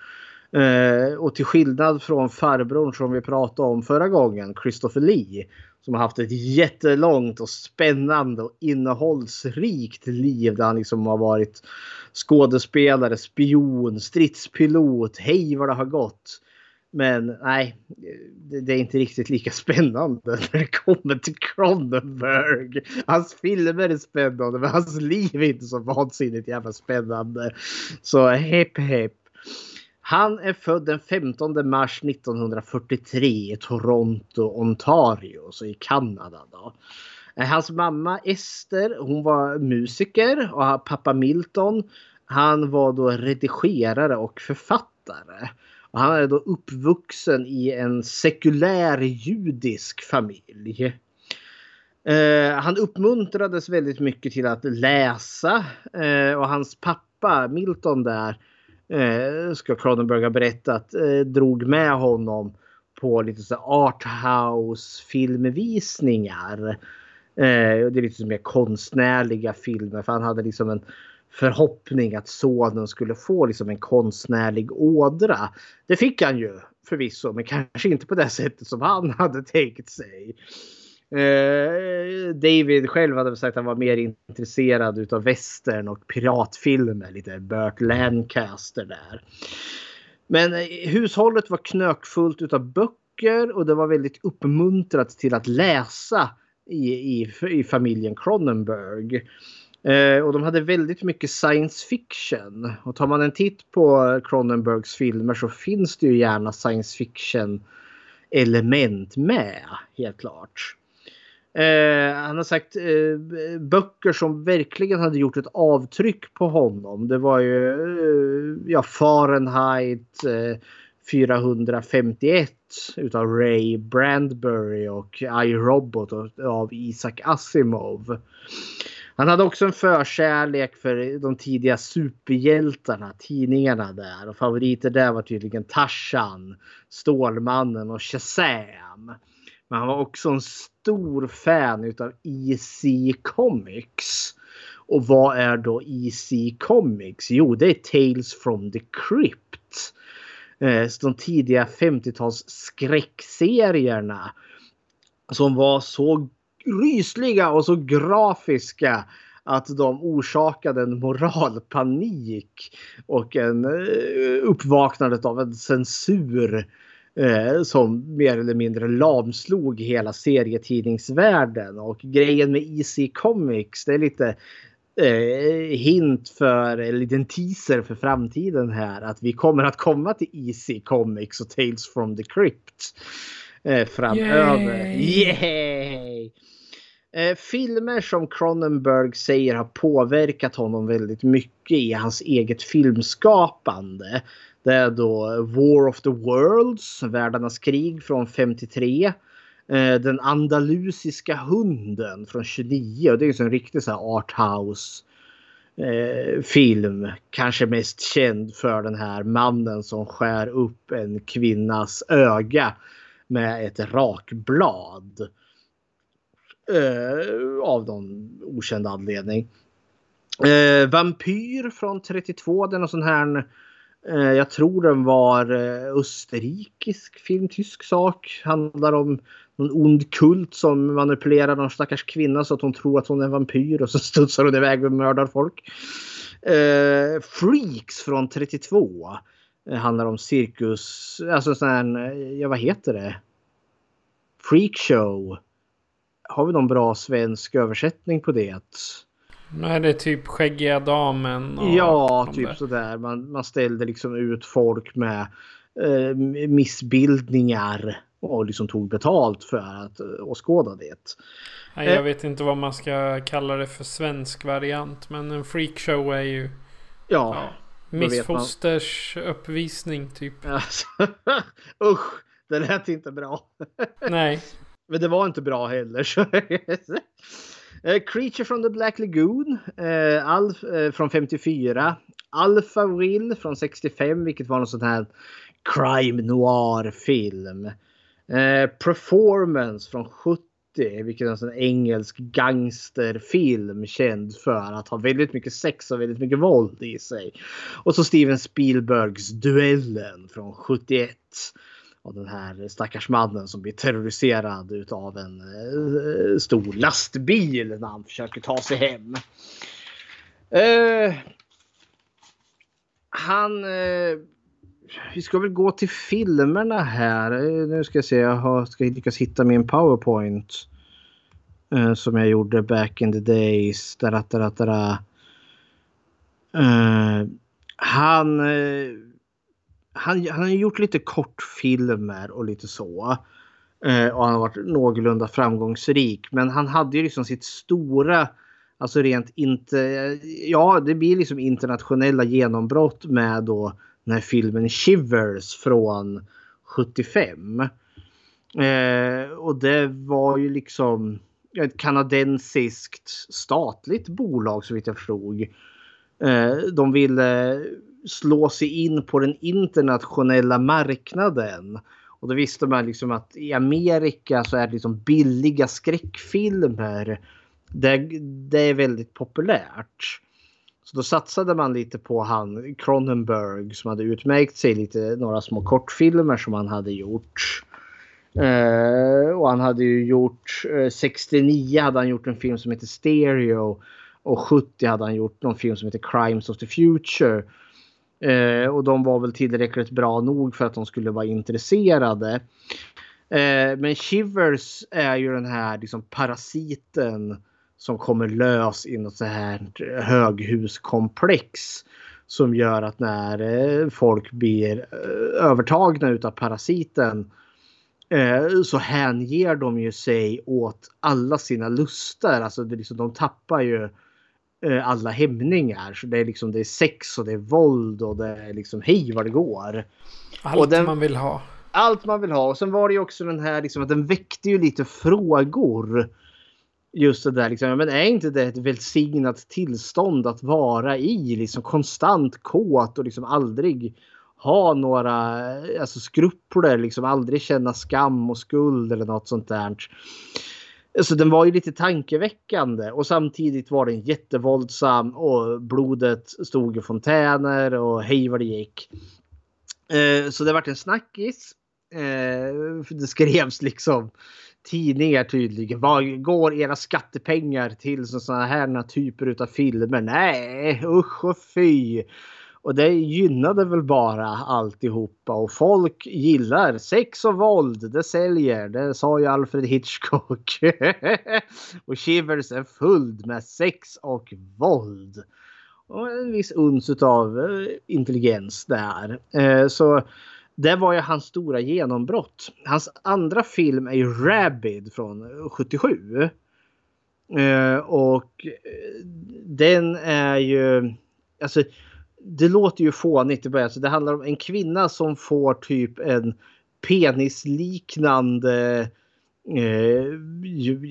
Eh, och till skillnad från farbrorn som vi pratade om förra gången, Christopher Lee, som har haft ett jättelångt och spännande och innehållsrikt liv där han liksom har varit skådespelare, spion, stridspilot, hej vad det har gått. Men nej, det är inte riktigt lika spännande när det kommer till Cronenberg. Hans filmer är spännande men hans liv är inte så vansinnigt jävla spännande. Så hepp hepp. Han är född den 15 mars 1943 i Toronto, Ontario, så i Kanada. Då. Eh, hans mamma Ester, hon var musiker och pappa Milton, han var då redigerare och författare. Och han är då uppvuxen i en sekulär judisk familj. Eh, han uppmuntrades väldigt mycket till att läsa eh, och hans pappa Milton där eh, ska Cronenberg ha berättat, eh, drog med honom på lite så arthouse filmvisningar. Eh, det är lite mer konstnärliga filmer för han hade liksom en förhoppning att sonen skulle få liksom en konstnärlig ådra. Det fick han ju förvisso men kanske inte på det sättet som han hade tänkt sig. Eh, David själv hade sagt att han var mer intresserad utav västern och piratfilmer. Lite Burt Lancaster där. Men eh, hushållet var knökfullt utav böcker och det var väldigt uppmuntrat till att läsa i, i, i familjen Cronenberg. Eh, och de hade väldigt mycket science fiction. Och tar man en titt på Cronenbergs filmer så finns det ju gärna science fiction element med helt klart. Eh, han har sagt eh, böcker som verkligen hade gjort ett avtryck på honom. Det var ju eh, ja, Fahrenheit eh, 451 utav Ray Bradbury och I, Robot av Isaac Asimov. Han hade också en förkärlek för de tidiga superhjältarna, tidningarna där. Och favoriter där var tydligen Tarzan, Stålmannen och Shazam. Men han var också en stor fan utav EC Comics. Och vad är då EC Comics? Jo, det är Tales from the Crypt. Eh, de tidiga 50-tals skräckserierna. Som var så rysliga och så grafiska att de orsakade en moralpanik och en eh, uppvaknandet av en censur eh, som mer eller mindre lamslog hela serietidningsvärlden. Och grejen med EC Comics, det är lite eh, hint för, en liten teaser för framtiden här. Att vi kommer att komma till EC Comics och Tales from the Crypt eh, framöver. Yay! Yay! Eh, filmer som Cronenberg säger har påverkat honom väldigt mycket i hans eget filmskapande. Det är då War of the Worlds, Världarnas krig från 53. Eh, den andalusiska hunden från 29 och det är en riktig så här arthouse eh, film. Kanske mest känd för den här mannen som skär upp en kvinnas öga med ett rakblad. Uh, av någon okänd anledning. Uh, Vampyr från 32. Det är någon sån här. Eh, jag tror den var eh, österrikisk film, tysk sak. Handlar om någon ond kult som manipulerar någon stackars kvinna så att hon tror att hon är en vampyr och så studsar hon iväg och mördar folk. Eh, Freaks från 32. Det eh, handlar om cirkus, alltså sån här, ja vad heter det? Freakshow har vi någon bra svensk översättning på det? Nej, det är typ Skäggiga Damen. ja, typ där. sådär. Man, man ställde liksom ut folk med eh, missbildningar och liksom tog betalt för att eh, åskåda det. Nej, jag eh. vet inte vad man ska kalla det för svensk variant. Men en freakshow är ju... Ja. ja missfosters uppvisning typ. Usch, det lät inte bra. Nej. Men det var inte bra heller. Eh, Creature from the Black Lagoon eh, Alf, eh, från 54. Alpha Will från 65, vilket var någon sån här crime noir film. Performance från 70 vilket är en sån engelsk gangsterfilm känd för att ha väldigt mycket sex och väldigt mycket våld i sig. Och så Steven Spielbergs Duellen från 71 av den här stackars mannen som blir terroriserad utav en eh, stor lastbil när han försöker ta sig hem. Eh, han... Eh, vi ska väl gå till filmerna här. Eh, nu ska jag se, jag har, ska lyckas hitta min powerpoint. Eh, som jag gjorde back in the days. Där, där, där, där. han eh, han, han har gjort lite kortfilmer och lite så. Eh, och han har varit någorlunda framgångsrik. Men han hade ju liksom sitt stora, alltså rent inte, ja det blir liksom internationella genombrott med då den här filmen Shivers från 75. Eh, och det var ju liksom ett kanadensiskt statligt bolag så vitt jag förstod. Eh, de ville slå sig in på den internationella marknaden. Och då visste man liksom att i Amerika så är det liksom billiga skräckfilmer. Det, det är väldigt populärt. Så då satsade man lite på han Cronenberg som hade utmärkt sig lite några små kortfilmer som han hade gjort. Eh, och han hade ju gjort eh, 69 hade han gjort en film som heter Stereo och 70 hade han gjort någon film som heter Crimes of the Future. Eh, och de var väl tillräckligt bra nog för att de skulle vara intresserade. Eh, men Shivers är ju den här liksom, parasiten som kommer lös i något så här höghuskomplex. Som gör att när eh, folk blir eh, övertagna utav parasiten eh, så hänger de ju sig åt alla sina lustar. Alltså det liksom, de tappar ju eh, alla hämningar. Så det är liksom det är sex och det är våld och det är liksom hej vad det går. Allt den- man vill ha. Allt man vill ha. Och sen var det ju också den här liksom att den väckte ju lite frågor. Just det där liksom, men är inte det ett välsignat tillstånd att vara i? Liksom konstant kåt och liksom aldrig ha några alltså skrupler, liksom aldrig känna skam och skuld eller något sånt där. Så den var ju lite tankeväckande och samtidigt var den jättevåldsam och blodet stod i fontäner och hej vad det gick. Eh, så det vart en snackis. Eh, det skrevs liksom tidningar tydligen. Vad går era skattepengar till sådana här typer av filmer? Nej, usch och fy. Och det gynnade väl bara alltihopa och folk gillar sex och våld. Det säljer. Det sa ju Alfred Hitchcock. och Shivers är full med sex och våld. Och en viss uns av eh, intelligens där. Eh, så det var ju hans stora genombrott. Hans andra film är ju Rabid från 77. Eh, och den är ju... Alltså, det låter ju fånigt i början. Så det handlar om en kvinna som får typ en penisliknande eh,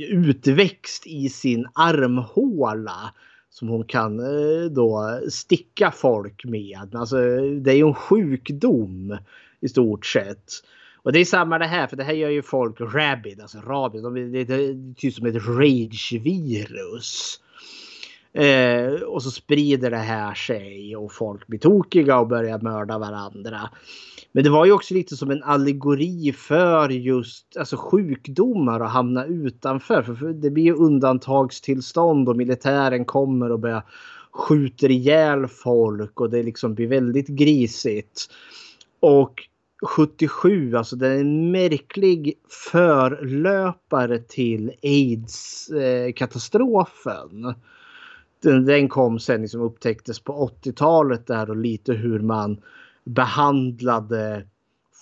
utväxt i sin armhåla. Som hon kan eh, då sticka folk med. Alltså, det är ju en sjukdom i stort sett. Och det är samma det här, för det här gör ju folk rabid, alltså rabid. De, det, det är typ som ett rage-virus. Eh, och så sprider det här sig och folk blir tokiga och börjar mörda varandra. Men det var ju också lite som en allegori för just alltså sjukdomar och hamna utanför. För- det blir ju undantagstillstånd och militären kommer och börjar skjuter ihjäl folk och det liksom blir väldigt grisigt. Och 77, alltså det är en märklig förlöpare till aids-katastrofen. Eh, den, den kom sen liksom upptäcktes på 80-talet där och lite hur man behandlade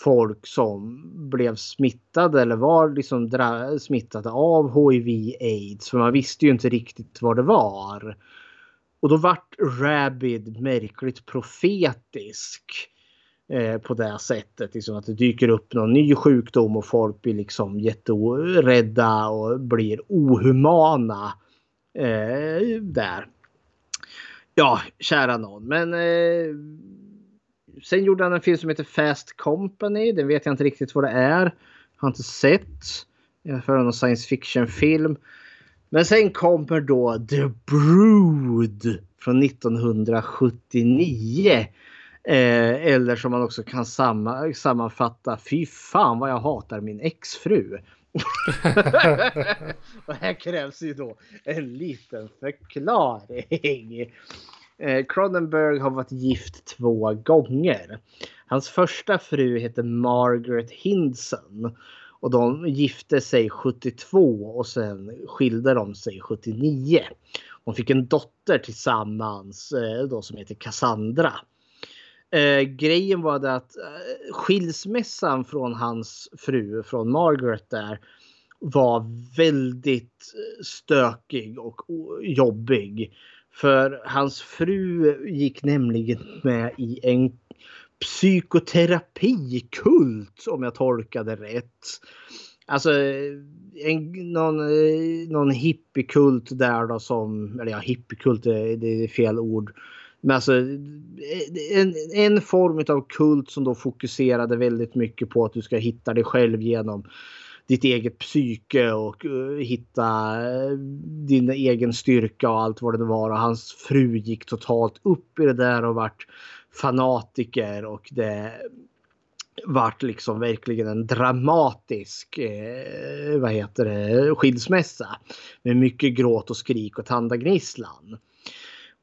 folk som blev smittade eller var liksom dra- smittade av hiv aids. För man visste ju inte riktigt vad det var. Och då vart Rabid märkligt profetisk. Eh, på det sättet. Liksom att det dyker upp någon ny sjukdom och folk blir liksom jätterädda och blir ohumana. Eh, där. Ja, kära någon. Men eh, sen gjorde han en film som heter Fast Company. Den vet jag inte riktigt vad det är. Har inte sett. För någon science fiction film. Men sen kommer då The Brood från 1979. Eh, eller som man också kan samma, sammanfatta. Fy fan vad jag hatar min exfru. och här krävs ju då en liten förklaring. Eh, Cronenberg har varit gift två gånger. Hans första fru heter Margaret Hindson. Och de gifte sig 72 och sen skilde de sig 79. Hon fick en dotter tillsammans eh, då som heter Cassandra. Eh, grejen var det att eh, skilsmässan från hans fru, från Margaret där, var väldigt eh, stökig och jobbig. För hans fru gick nämligen med i en psykoterapikult om jag tolkade rätt. Alltså eh, en, någon, eh, någon hippiekult där då som, eller ja hippiekult det, det är fel ord. Men alltså en, en form av kult som då fokuserade väldigt mycket på att du ska hitta dig själv genom ditt eget psyke och uh, hitta uh, din egen styrka och allt vad det var. Och hans fru gick totalt upp i det där och vart fanatiker och det vart liksom verkligen en dramatisk eh, vad heter det, skilsmässa. Med mycket gråt och skrik och tandagnisslan.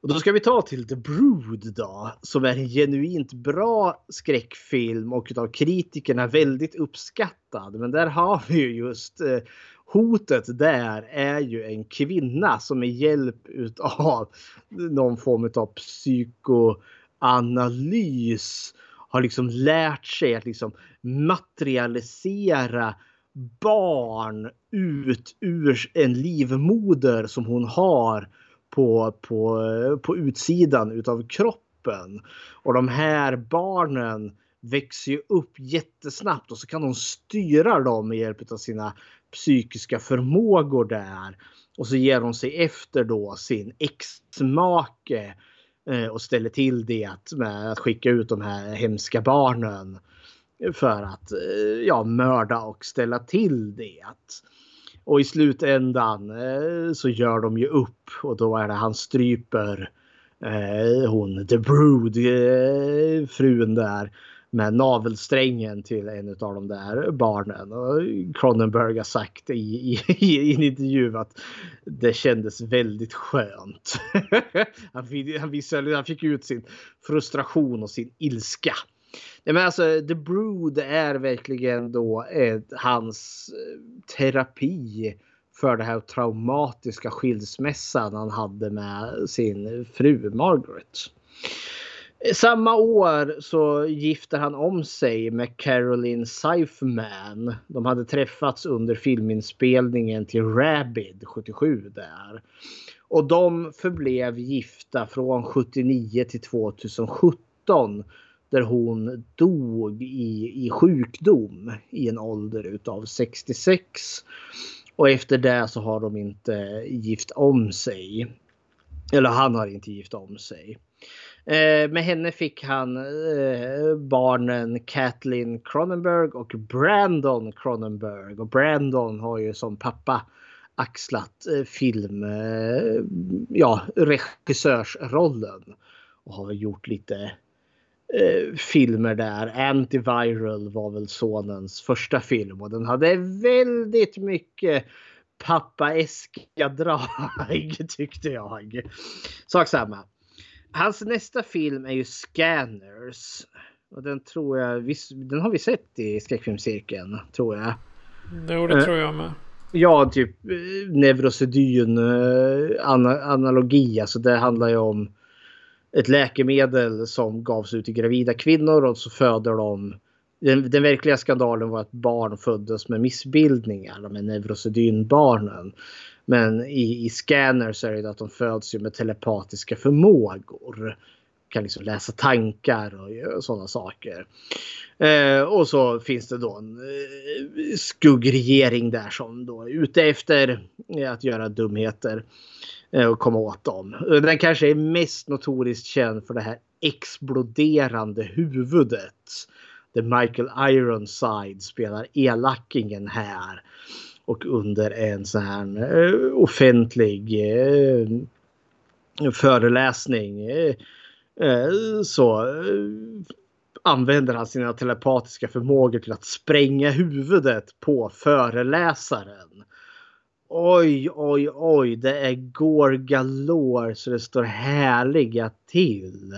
Och då ska vi ta till The Brood då, som är en genuint bra skräckfilm och utav kritikerna väldigt uppskattad. Men där har vi ju just eh, hotet där är ju en kvinna som med hjälp utav någon form av psykoanalys har liksom lärt sig att liksom materialisera barn ut ur en livmoder som hon har på, på, på utsidan utav kroppen. Och de här barnen växer ju upp jättesnabbt och så kan hon styra dem med hjälp av sina psykiska förmågor där. Och så ger hon sig efter då sin exmake eh, och ställer till det med att skicka ut de här hemska barnen för att eh, ja, mörda och ställa till det. Och i slutändan eh, så gör de ju upp och då är det han stryper eh, hon The Brood, eh, frun där med navelsträngen till en av de där barnen. Och Cronenberg har sagt i, i, i en intervju att det kändes väldigt skönt. han, fick, han, visade, han fick ut sin frustration och sin ilska. Ja, men alltså, The Brood är verkligen då eh, hans eh, terapi för det här traumatiska skilsmässan han hade med sin fru Margaret. Samma år så gifter han om sig med Caroline Seifman. De hade träffats under filminspelningen till Rabid 77 där. Och de förblev gifta från 79 till 2017 där hon dog i, i sjukdom i en ålder utav 66. Och efter det så har de inte gift om sig. Eller han har inte gift om sig. Eh, med henne fick han eh, barnen Kathleen Cronenberg och Brandon Cronenberg. Och Brandon har ju som pappa axlat eh, film, eh, ja regissörsrollen. Och har gjort lite eh, filmer där. Antiviral var väl sonens första film och den hade väldigt mycket pappaeska drag tyckte jag. Sak samma. Hans nästa film är ju Scanners. Och den tror jag, den har vi sett i skräckfilmscirkeln, tror jag. Jo, det tror jag med. Ja, typ neurosedyn analogi. Alltså det handlar ju om ett läkemedel som gavs ut till gravida kvinnor och så föder de den, den, verkliga skandalen var att barn föddes med missbildningar, de här neurosedynbarnen. Men i, i scanners är det att de föds ju med telepatiska förmågor. Kan liksom läsa tankar och, och sådana saker. Eh, och så finns det då en eh, skuggregering där som då är ute efter att göra dumheter. Eh, Och komma åt dem. Eh, den kanske är mest notoriskt känd för det här exploderande huvudet. Där Michael Ironside spelar elakingen här. Och under en sån här eh, offentlig föreläsning så använder han sina telepatiska förmågor till att spränga huvudet på föreläsaren. Oj, oj, oj, det är gore galore så det står härliga till.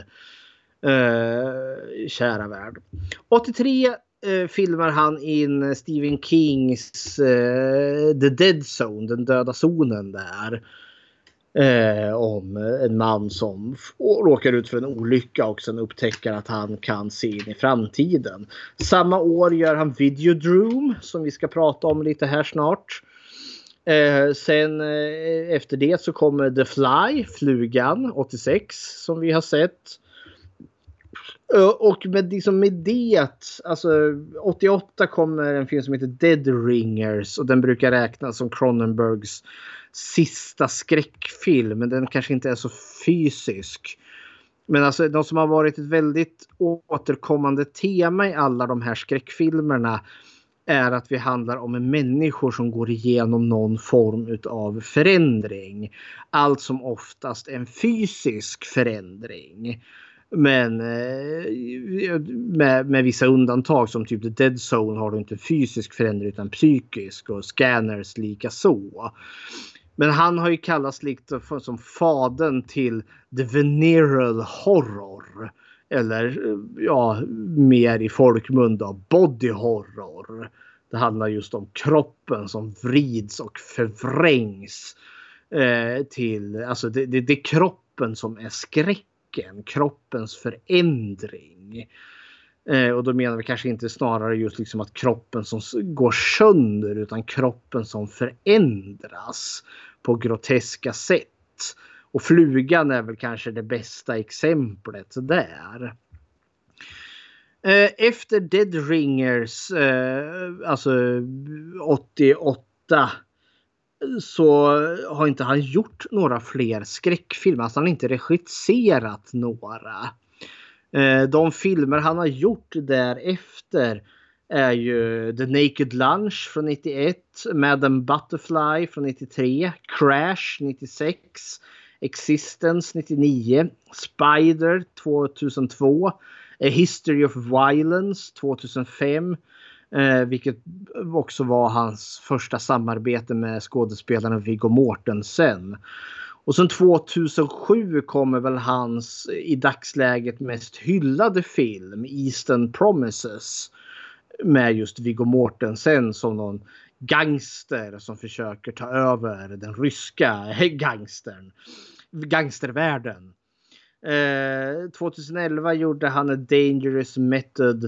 Eh, kära värld. 83 eh, filmar han in Stephen Kings eh, The Dead Zone, den döda zonen där. Eh, om en man som råkar ut för en olycka och sen upptäcker att han kan se in i framtiden. Samma år gör han Videodroom som vi ska prata om lite här snart. Eh, sen eh, efter det så kommer The Fly, Flugan 86 som vi har sett. Eh, och med, liksom med det, alltså 88 kommer en film som heter Dead Ringers och den brukar räknas som Cronenbergs sista skräckfilm. Men den kanske inte är så fysisk. Men alltså de som har varit ett väldigt återkommande tema i alla de här skräckfilmerna är att vi handlar om människor som går igenom någon form av förändring. Allt som oftast en fysisk förändring. Men eh, med, med vissa undantag som typ The Dead Zone har du inte fysisk förändring utan psykisk och Scanners lika så. Men han har ju kallats likt som faden till the venereal horror. Eller ja, mer i folkmun då, body horror. Det handlar just om kroppen som vrids och förvrängs. Eh, till, alltså det, det, det är kroppen som är skräcken. Kroppens förändring. Eh, och då menar vi kanske inte snarare just liksom att kroppen som går sönder utan kroppen som förändras på groteska sätt. Och flugan är väl kanske det bästa exemplet där. Eh, efter Dead Ringers, eh, alltså 88, så har inte han gjort några fler skräckfilmer. Alltså han har inte regisserat några. Eh, de filmer han har gjort därefter är ju The Naked Lunch från 91, Madam Butterfly från 93, Crash 96, Existence 99, Spider 2002, A History of Violence 2005. Eh, vilket också var hans första samarbete med skådespelaren Viggo Mortensen. Och sen 2007 kommer väl hans i dagsläget mest hyllade film Eastern Promises. Med just Viggo Mortensen som någon gangster som försöker ta över den ryska gangstern. Gangstervärlden. Eh, 2011 gjorde han A Dangerous Method.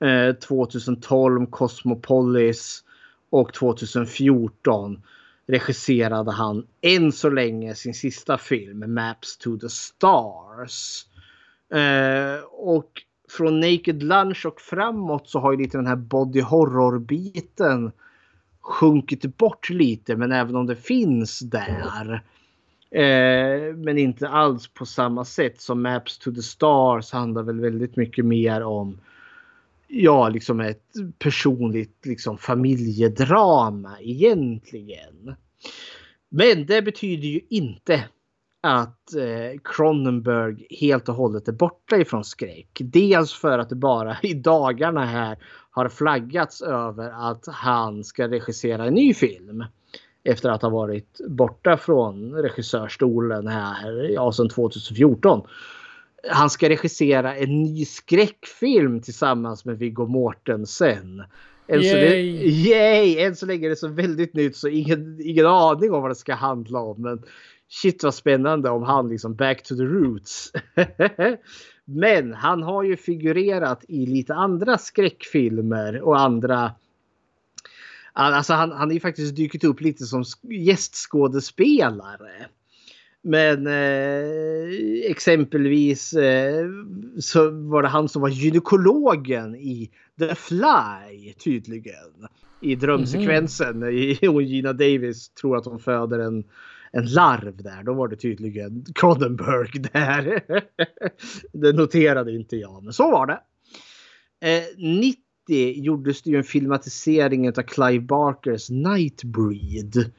Eh, 2012 Cosmopolis. Och 2014 regisserade han än så länge sin sista film Maps to the Stars. Eh, och från Naked Lunch och framåt så har ju lite den här body horror biten sjunkit bort lite men även om det finns där. Eh, men inte alls på samma sätt som Maps to the Stars handlar väl väldigt mycket mer om ja, liksom ett personligt liksom, familjedrama egentligen. Men det betyder ju inte att eh, Cronenberg helt och hållet är borta ifrån skräck. Dels för att det bara i dagarna här har flaggats över att han ska regissera en ny film. Efter att ha varit borta från regissörstolen här ja, sedan 2014 han ska regissera en ny skräckfilm tillsammans med Viggo Mortensen. Än så, det, yay! Än så länge är det så väldigt nytt så ingen, ingen aning om vad det ska handla om. Men shit vad spännande om han liksom back to the roots. men han har ju figurerat i lite andra skräckfilmer och andra Alltså han, han har ju faktiskt dykt upp lite som gästskådespelare. Men eh, exempelvis eh, så var det han som var gynekologen i The Fly tydligen. I drömsekvensen. Mm. I, och Gina Davis tror att hon föder en, en larv där. Då var det tydligen Cronenberg där. det noterade inte jag, men så var det. Eh, 90 gjordes det ju en filmatisering av Clive Barkers Nightbreed.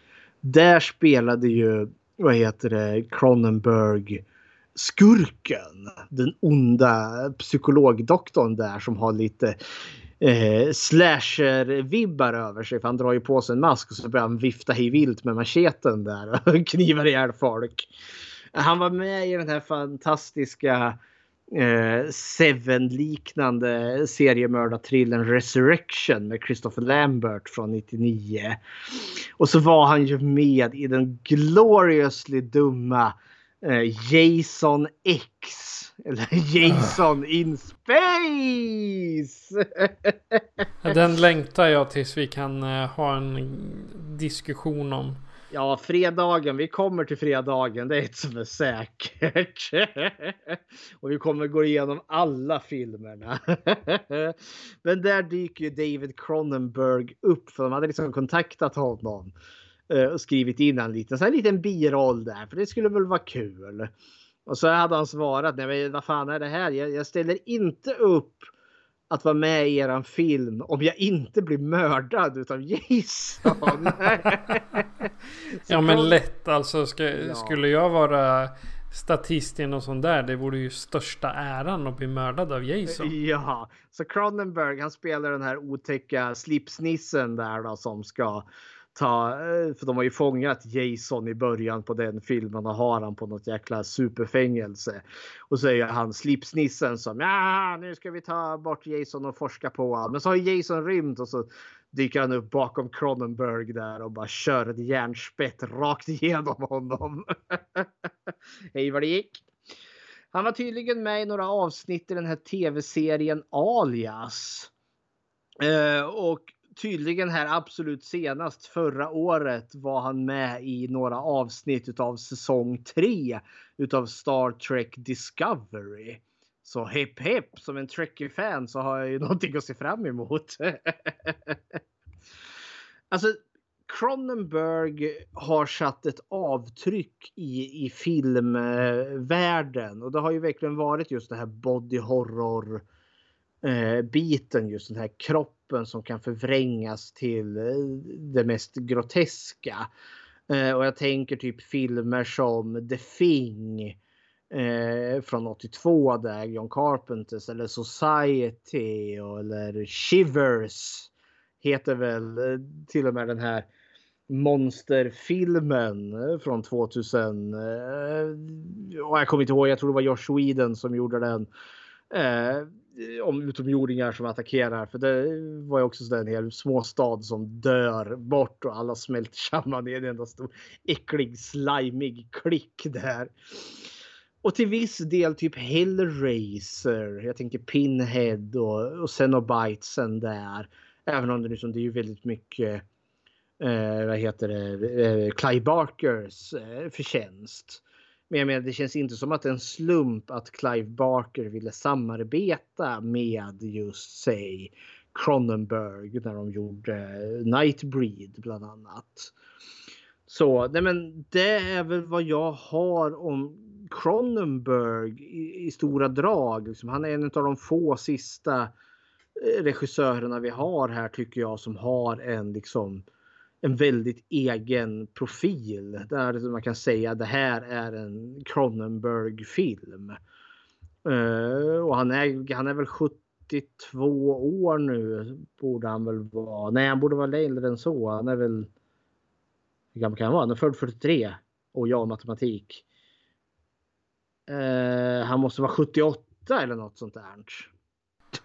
Där spelade ju vad heter det, Cronenberg skurken. Den onda psykologdoktorn där som har lite eh, slasher-vibbar över sig. För han drar ju på sig en mask och så börjar han vifta hej vilt med macheten där och knivar ihjäl folk. Han var med i den här fantastiska eh, Seven-liknande seriemördartrillen Resurrection med Christopher Lambert från 99. Och så var han ju med i den gloriously dumma Jason X. Eller Jason in space! den längtar jag tills vi kan uh, ha en diskussion om. Ja, fredagen. Vi kommer till fredagen. Det är ett som är säkert. och vi kommer gå igenom alla filmerna. Men där dyker ju David Cronenberg upp för de hade liksom kontaktat honom eh, och skrivit in en liten, så en liten biroll där för det skulle väl vara kul. Och så hade han svarat, nej men vad fan är det här? Jag, jag ställer inte upp att vara med i eran film om jag inte blir mördad utav Jason. ja men lätt alltså. Ska, ja. Skulle jag vara statist i något sånt där. Det vore ju största äran att bli mördad av Jason. Ja, så Cronenberg han spelar den här otäcka slipsnissen där då som ska ta, eh, för de har ju fångat Jason i början på den filmen och har han på något jäkla superfängelse. Och så är han slipsnissen som ja, nu ska vi ta bort Jason och forska på honom. Men så har Jason rymt och så dyker han upp bakom Cronenberg där och bara kör ett järnspett rakt igenom honom. Hej vad det gick. Han var tydligen med i några avsnitt i den här tv-serien Alias. Eh, och tydligen här absolut senast förra året var han med i några avsnitt av säsong 3 utav Star Trek Discovery. Så hepp hepp som en Trekkie-fan så har jag ju någonting att se fram emot. alltså Cronenberg har satt ett avtryck i, i filmvärlden och det har ju verkligen varit just det här body horror eh, biten, just den här kroppen som kan förvrängas till eh, det mest groteska. Eh, och jag tänker typ filmer som The Thing eh, från 82 där John Carpenters eller Society och, eller Shivers heter väl eh, till och med den här monsterfilmen eh, från 2000. Eh, och jag kommer inte ihåg, jag tror det var Josh Sweden som gjorde den. Eh, om utomjordingar som attackerar. För det var ju också så en hel småstad som dör bort och alla smälter samman i en enda stor äcklig slimig klick där. Och till viss del typ Hellraiser. Jag tänker Pinhead och, och Cenobitesen där. Även om det, liksom, det är ju väldigt mycket eh, vad heter det, eh, Clive Barkers eh, förtjänst. Men jag menar, det känns inte som att det är en slump att Clive Barker ville samarbeta med just säg Cronenberg när de gjorde Nightbreed bland annat. Så nej men det är väl vad jag har om Cronenberg i, i stora drag. Liksom, han är en av de få sista eh, regissörerna vi har här tycker jag som har en liksom en väldigt egen profil. Där man kan säga att det här är en Cronenberg-film. Uh, och han är, han är väl 72 år nu borde han väl vara. Nej, han borde vara äldre än så. Han är väl... Hur gammal kan han vara? Han är född 43. Och jag matematik. Uh, han måste vara 78 eller något sånt där.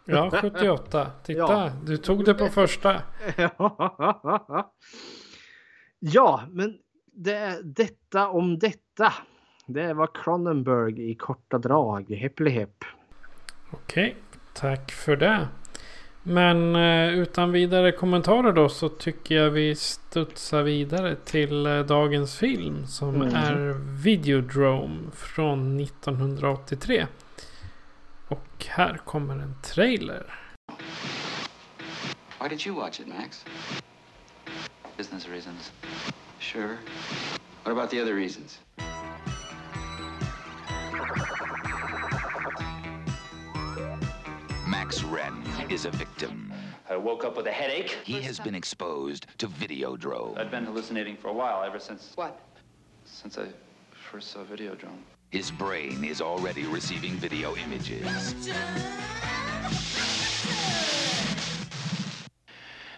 Ja, 78. Titta, ja. du tog det på första. ja, men det, detta om detta. Det var Cronenberg i korta drag. Heppli hepp. Okej, tack för det. Men eh, utan vidare kommentarer då så tycker jag vi studsar vidare till eh, dagens film som mm. är Videodrome från 1983. Och här kommer en trailer. Why did you watch it, Max? Business reasons. Sure. What about the other reasons? Max Wren is a victim. I woke up with a headache. He has been exposed to Videodrome. I'd been hallucinating for a while, ever since... What? Since I first saw Videodrome. His brain is already receiving video images.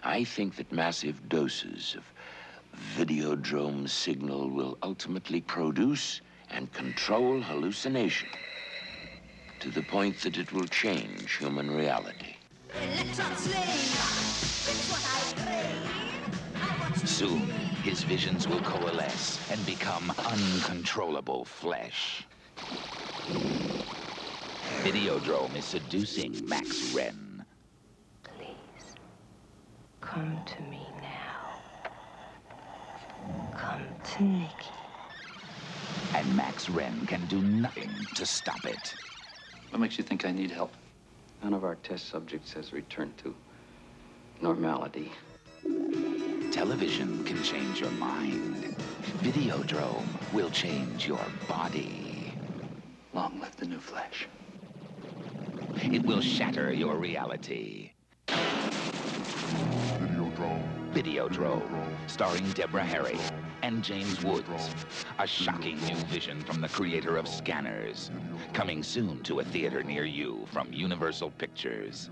I think that massive doses of Videodrome signal will ultimately produce and control hallucination to the point that it will change human reality. Soon, his visions will coalesce and become uncontrollable flesh. Videodrome is seducing Max Wren. Please, come to me now. Come to Nikki. And Max Wren can do nothing to stop it. What makes you think I need help? None of our test subjects has returned to normality. Television can change your mind. Videodrome will change your body. Long live the new flesh. It will shatter your reality. Videodrome. Videodrome, starring Deborah Harry and James Woods. A shocking new vision from the creator of Scanners. Coming soon to a theater near you from Universal Pictures.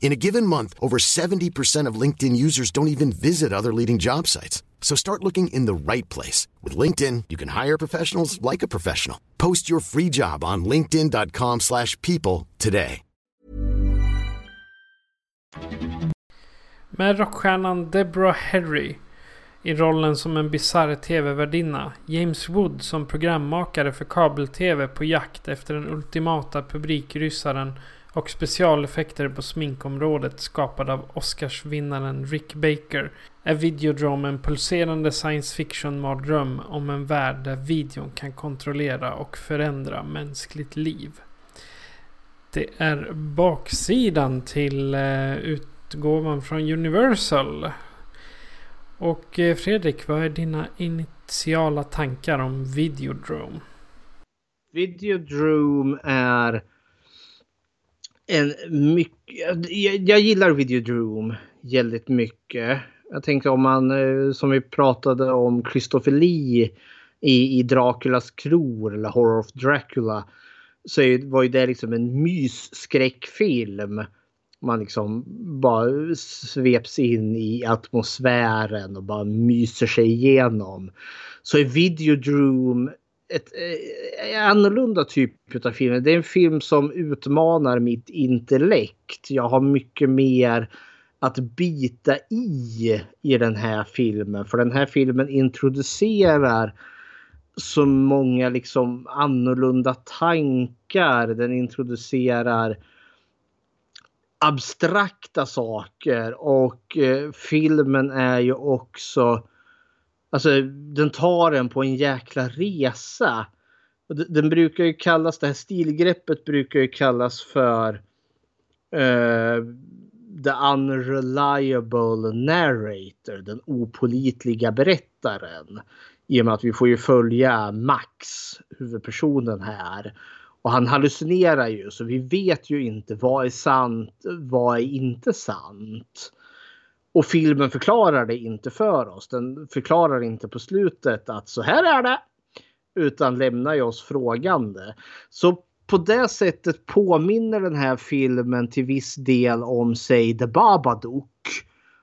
In a given month, over 70% of LinkedIn users don't even visit other leading job sites. So start looking in the right place. With LinkedIn, you can hire professionals like a professional. Post your free job on linkedin.com slash people today. Med rockstjärnan Deborah Harry i rollen som en bisarr tv-värdinna. James Wood som programmakare för kabel-tv på jakt efter den ultimata publikryssaren och specialeffekter på sminkområdet skapad av Oscarsvinnaren Rick Baker är Videodrome en pulserande science fiction-mardröm om en värld där videon kan kontrollera och förändra mänskligt liv. Det är baksidan till eh, utgåvan från Universal. Och eh, Fredrik, vad är dina initiala tankar om Videodrome? Videodrome är en mycket... Jag, jag gillar Videodrome väldigt mycket. Jag tänkte om man, eh, som vi pratade om, Christopher Lee i, i Draculas kror eller Horror of Dracula. Så var ju det liksom en mysskräckfilm. Man liksom bara sveps in i atmosfären och bara myser sig igenom. Så är Videodrome ett eh, annorlunda typ av film. Det är en film som utmanar mitt intellekt. Jag har mycket mer att bita i i den här filmen. För den här filmen introducerar så många liksom annorlunda tankar. Den introducerar abstrakta saker och eh, filmen är ju också Alltså den tar en på en jäkla resa. Den brukar ju kallas, det här stilgreppet brukar ju kallas för uh, the unreliable narrator, den opolitliga berättaren. I och med att vi får ju följa Max, huvudpersonen här. Och han hallucinerar ju så vi vet ju inte vad är sant, vad är inte sant. Och filmen förklarar det inte för oss. Den förklarar inte på slutet att så här är det. Utan lämnar ju oss frågande. Så på det sättet påminner den här filmen till viss del om säg The Babadook.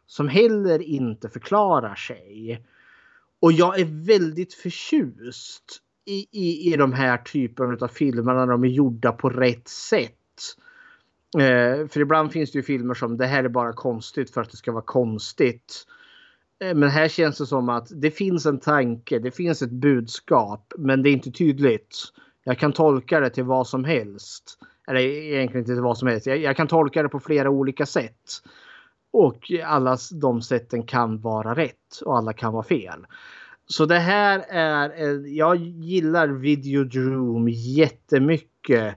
Som heller inte förklarar sig. Och jag är väldigt förtjust i, i, i de här typerna av filmer när de är gjorda på rätt sätt. Eh, för ibland finns det ju filmer som det här är bara konstigt för att det ska vara konstigt. Eh, men här känns det som att det finns en tanke, det finns ett budskap, men det är inte tydligt. Jag kan tolka det till vad som helst. Eller egentligen inte till vad som helst. Jag, jag kan tolka det på flera olika sätt. Och alla de sätten kan vara rätt och alla kan vara fel. Så det här är, jag gillar Videodrome jättemycket.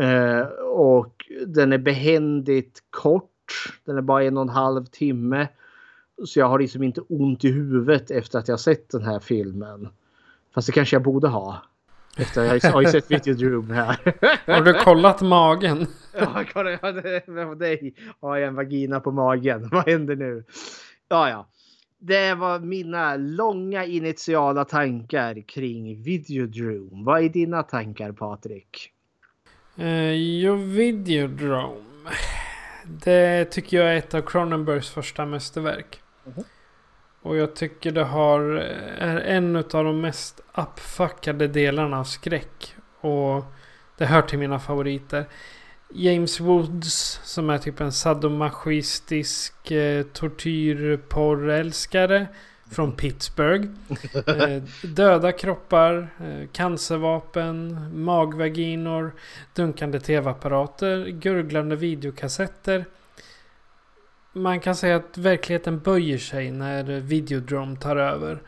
Eh, och den är behändigt kort. Den är bara en och en halv timme. Så jag har liksom inte ont i huvudet efter att jag sett den här filmen. Fast det kanske jag borde ha. Efter jag har ju sett Videodrome här. Har du kollat magen? Ja, dig har jag en vagina på magen. Vad händer nu? Ja, ja. Det var mina långa initiala tankar kring Videodrome. Vad är dina tankar Patrik? Uh, jo, Videodrome. Det tycker jag är ett av Cronenbergs första mästerverk. Mm. Och jag tycker det har, är en av de mest uppfuckade delarna av skräck. Och det hör till mina favoriter. James Woods som är typ en sadomasochistisk eh, tortyrporrälskare. Från Pittsburgh. Eh, döda kroppar, eh, cancervapen, magvaginor, dunkande tv-apparater, gurglande videokassetter. Man kan säga att verkligheten böjer sig när Videodrome tar över.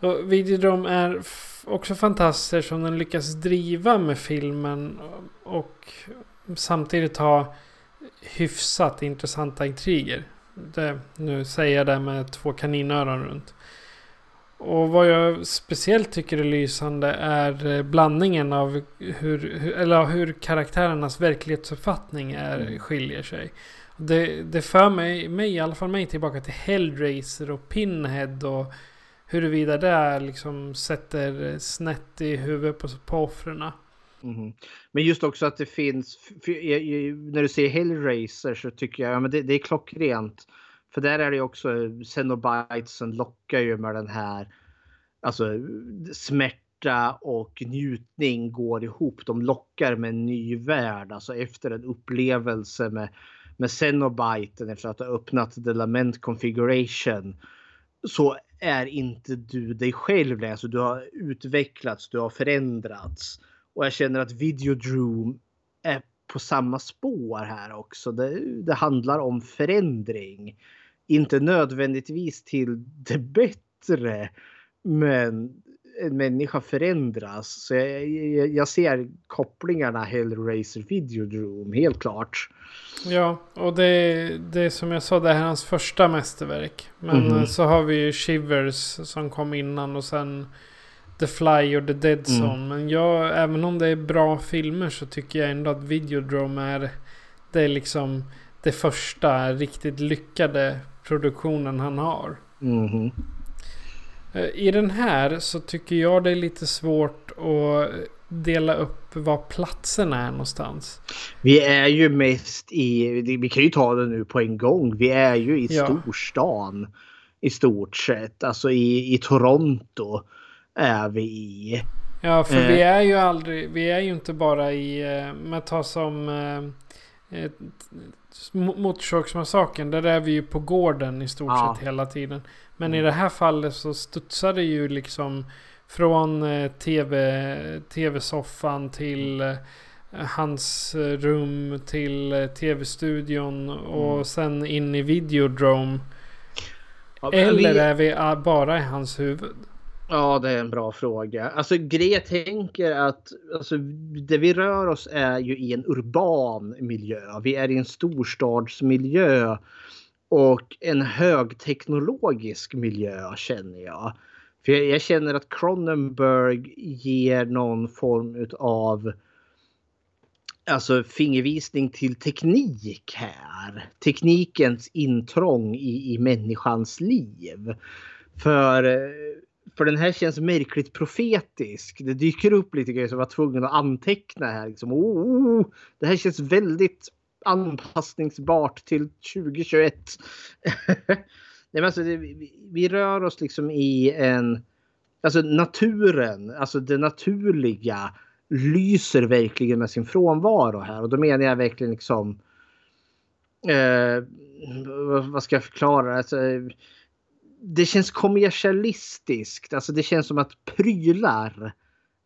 Och Videodrome är också fantastisk som den lyckas driva med filmen och samtidigt ha hyfsat intressanta intriger. Det, nu säger jag det med två kaninöron runt. Och vad jag speciellt tycker är lysande är eh, blandningen av hur, hur, eller hur karaktärernas verklighetsuppfattning är, Mm. skiljer sig. Det, det för mig, mig, i alla fall mig tillbaka till Hellraiser och Pinhead och huruvida det är liksom sätter snett i huvudet på, på offren. Mm. Men just också att det finns, när du säger Hellraiser så tycker jag, ja men det, det är klockrent. För där är det ju också, Xenobitesen lockar ju med den här, alltså smärta och njutning går ihop. De lockar med en ny värld, alltså efter en upplevelse med, med Xenobiten efter att ha öppnat The Lament Configuration. Så är inte du dig själv längre, alltså du har utvecklats, du har förändrats. Och jag känner att Videodrome är på samma spår här också. Det, det handlar om förändring. Inte nödvändigtvis till det bättre. Men en människa förändras. Så jag, jag, jag ser kopplingarna Hellraiser Videodrome helt klart. Ja, och det, det som jag sa, det här är hans första mästerverk. Men eh, så har vi ju Shivers som kom innan och sen The Fly och The Dead Mm. Zone. Men jag, även om det är bra filmer så tycker jag ändå att Videodrome är det är liksom det första riktigt lyckade produktionen han har. Eh, I den här så tycker jag det är lite svårt att dela upp var platserna är någonstans. Vi är ju mest i, vi kan ju ta det nu på en gång. Vi är ju i Ja. storstan. I stort sett. Alltså i, i Toronto är vi i. Ja, för Eh. vi är ju aldrig, vi är ju inte bara i, eh, med ta som eh, eh, Mo- Motorsågsmassakern. Där är vi ju på gården i stort Ja. sett hela tiden. Men i Mm. det här fallet så studsar det ju liksom från eh, TV, tv-soffan till eh, hans eh, rum till eh, tv-studion och Mm. sen in i Videodrome. Ja, men Eller vi- är vi ah, bara i hans huvud? Ja, det är en bra fråga. Alltså grejen jag tänker att alltså, det vi rör oss är ju i en urban miljö. Vi är i en storstadsmiljö och en högteknologisk miljö känner jag. För jag, jag känner att Cronenberg ger någon form av alltså fingervisning till teknik här. Teknikens intrång i, i människans liv. För, eh, för den här känns märkligt profetisk. Det dyker upp lite grejer som jag var tvungen att anteckna här. Liksom, oh, det här känns väldigt anpassningsbart till 2021. Nej, men alltså, det, vi, vi rör oss liksom i en... Alltså naturen, alltså det naturliga lyser verkligen med sin frånvaro här. Och då menar jag verkligen liksom... Eh, vad- vad ska jag förklara? Alltså, det känns kommersialistiskt. Alltså det känns som att prylar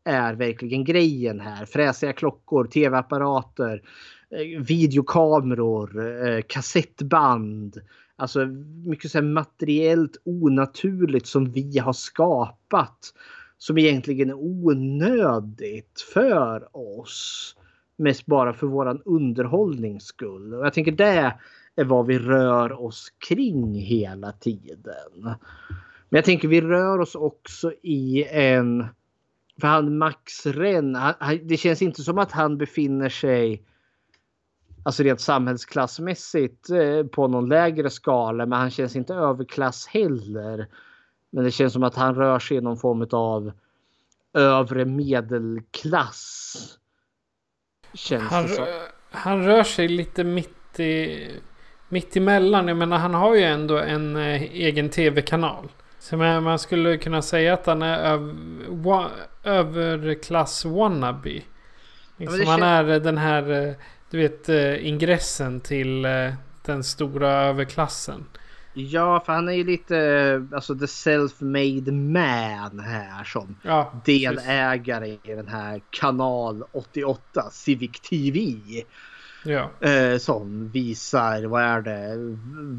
är verkligen grejen här. Fräsiga klockor, tv-apparater, eh, videokameror, eh, kassettband. Alltså mycket så här materiellt onaturligt som vi har skapat. Som egentligen är onödigt för oss. Mest bara för våran underhållnings skull. Och jag tänker det är vad vi rör oss kring hela tiden. Men jag tänker vi rör oss också i en... För han Max han, han- det känns inte som att han befinner sig alltså rent samhällsklassmässigt eh, på någon lägre skala. Men han känns inte överklass heller. Men det känns som att han rör sig i någon form av övre medelklass. Känns Han, det som. han rör sig lite mitt i... Mitt emellan. Jag menar han har ju ändå en eh, egen tv-kanal. Så man, man skulle kunna säga att han är öv, wa, överklass wannabe. Liksom, det han är den här, eh, du vet, eh, ingressen till eh, den stora överklassen. Ja, för han är ju lite alltså the self-made man här som Ja, delägare i den här kanal 88 Civic TV. Ja. Eh, som visar, vad är det,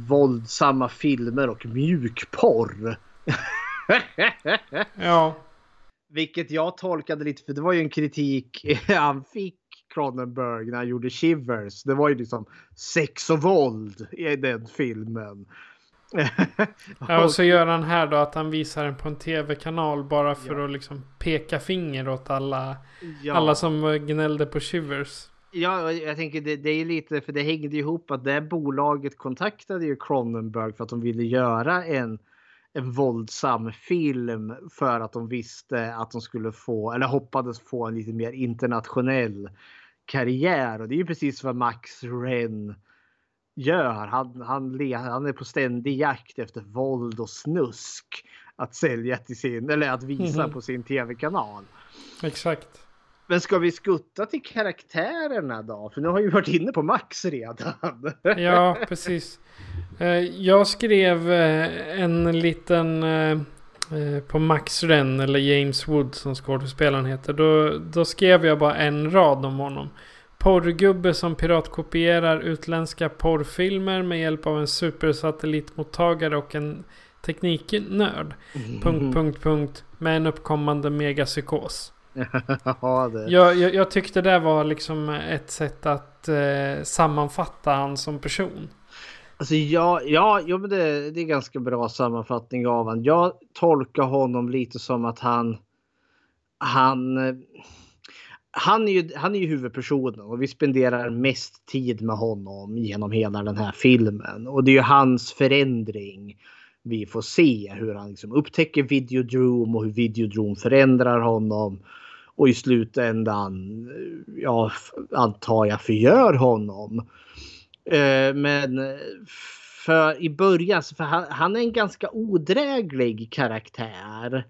våldsamma filmer och mjukporr. Ja. Vilket jag tolkade lite, för det var ju en kritik han fick Cronenberg när han gjorde Shivers. Det var ju liksom sex och våld i den filmen. Ja, och så gör han här då att han visar den på en tv-kanal bara för att liksom peka finger åt alla, Ja. alla som gnällde på Shivers. Ja, jag tänker det, det är lite för det hängde ihop att det bolaget kontaktade ju Cronenberg för att de ville göra en, en våldsam film för att de visste att de skulle få eller hoppades få en lite mer internationell karriär och det är ju precis vad Max Ren gör. Han, han, han är på ständig jakt efter våld och snusk att sälja till sin eller att visa Mhm. på sin tv-kanal. Exakt. Men ska vi skutta till karaktärerna då? För nu har vi varit inne på Max redan. Ja, precis. Eh, Jag skrev eh, en liten eh, på Max Ren eller James Wood som skådespelaren heter. Då, då skrev jag bara en rad om honom. Porrgubbe som piratkopierar utländska porrfilmer med hjälp av en supersatellitmottagare och en tekniknörd. Punkt, punkt, punkt. Med en uppkommande megapsykos. ja, det. Jag, jag, jag tyckte det var liksom ett sätt att eh, sammanfatta han som person. Alltså ja, ja, ja men det, det är ganska bra sammanfattning av honom. Jag tolkar honom lite som att han... Han... eh, Han är, ju, han är ju huvudpersonen och vi spenderar mest tid med honom genom hela den här filmen. Och det är ju hans förändring vi får se. Hur han liksom upptäcker Videodrome och hur Videodrome förändrar honom. Och i slutändan, ja, antar jag förgör honom. Eh, Men för i början, för han, han är en ganska odräglig karaktär.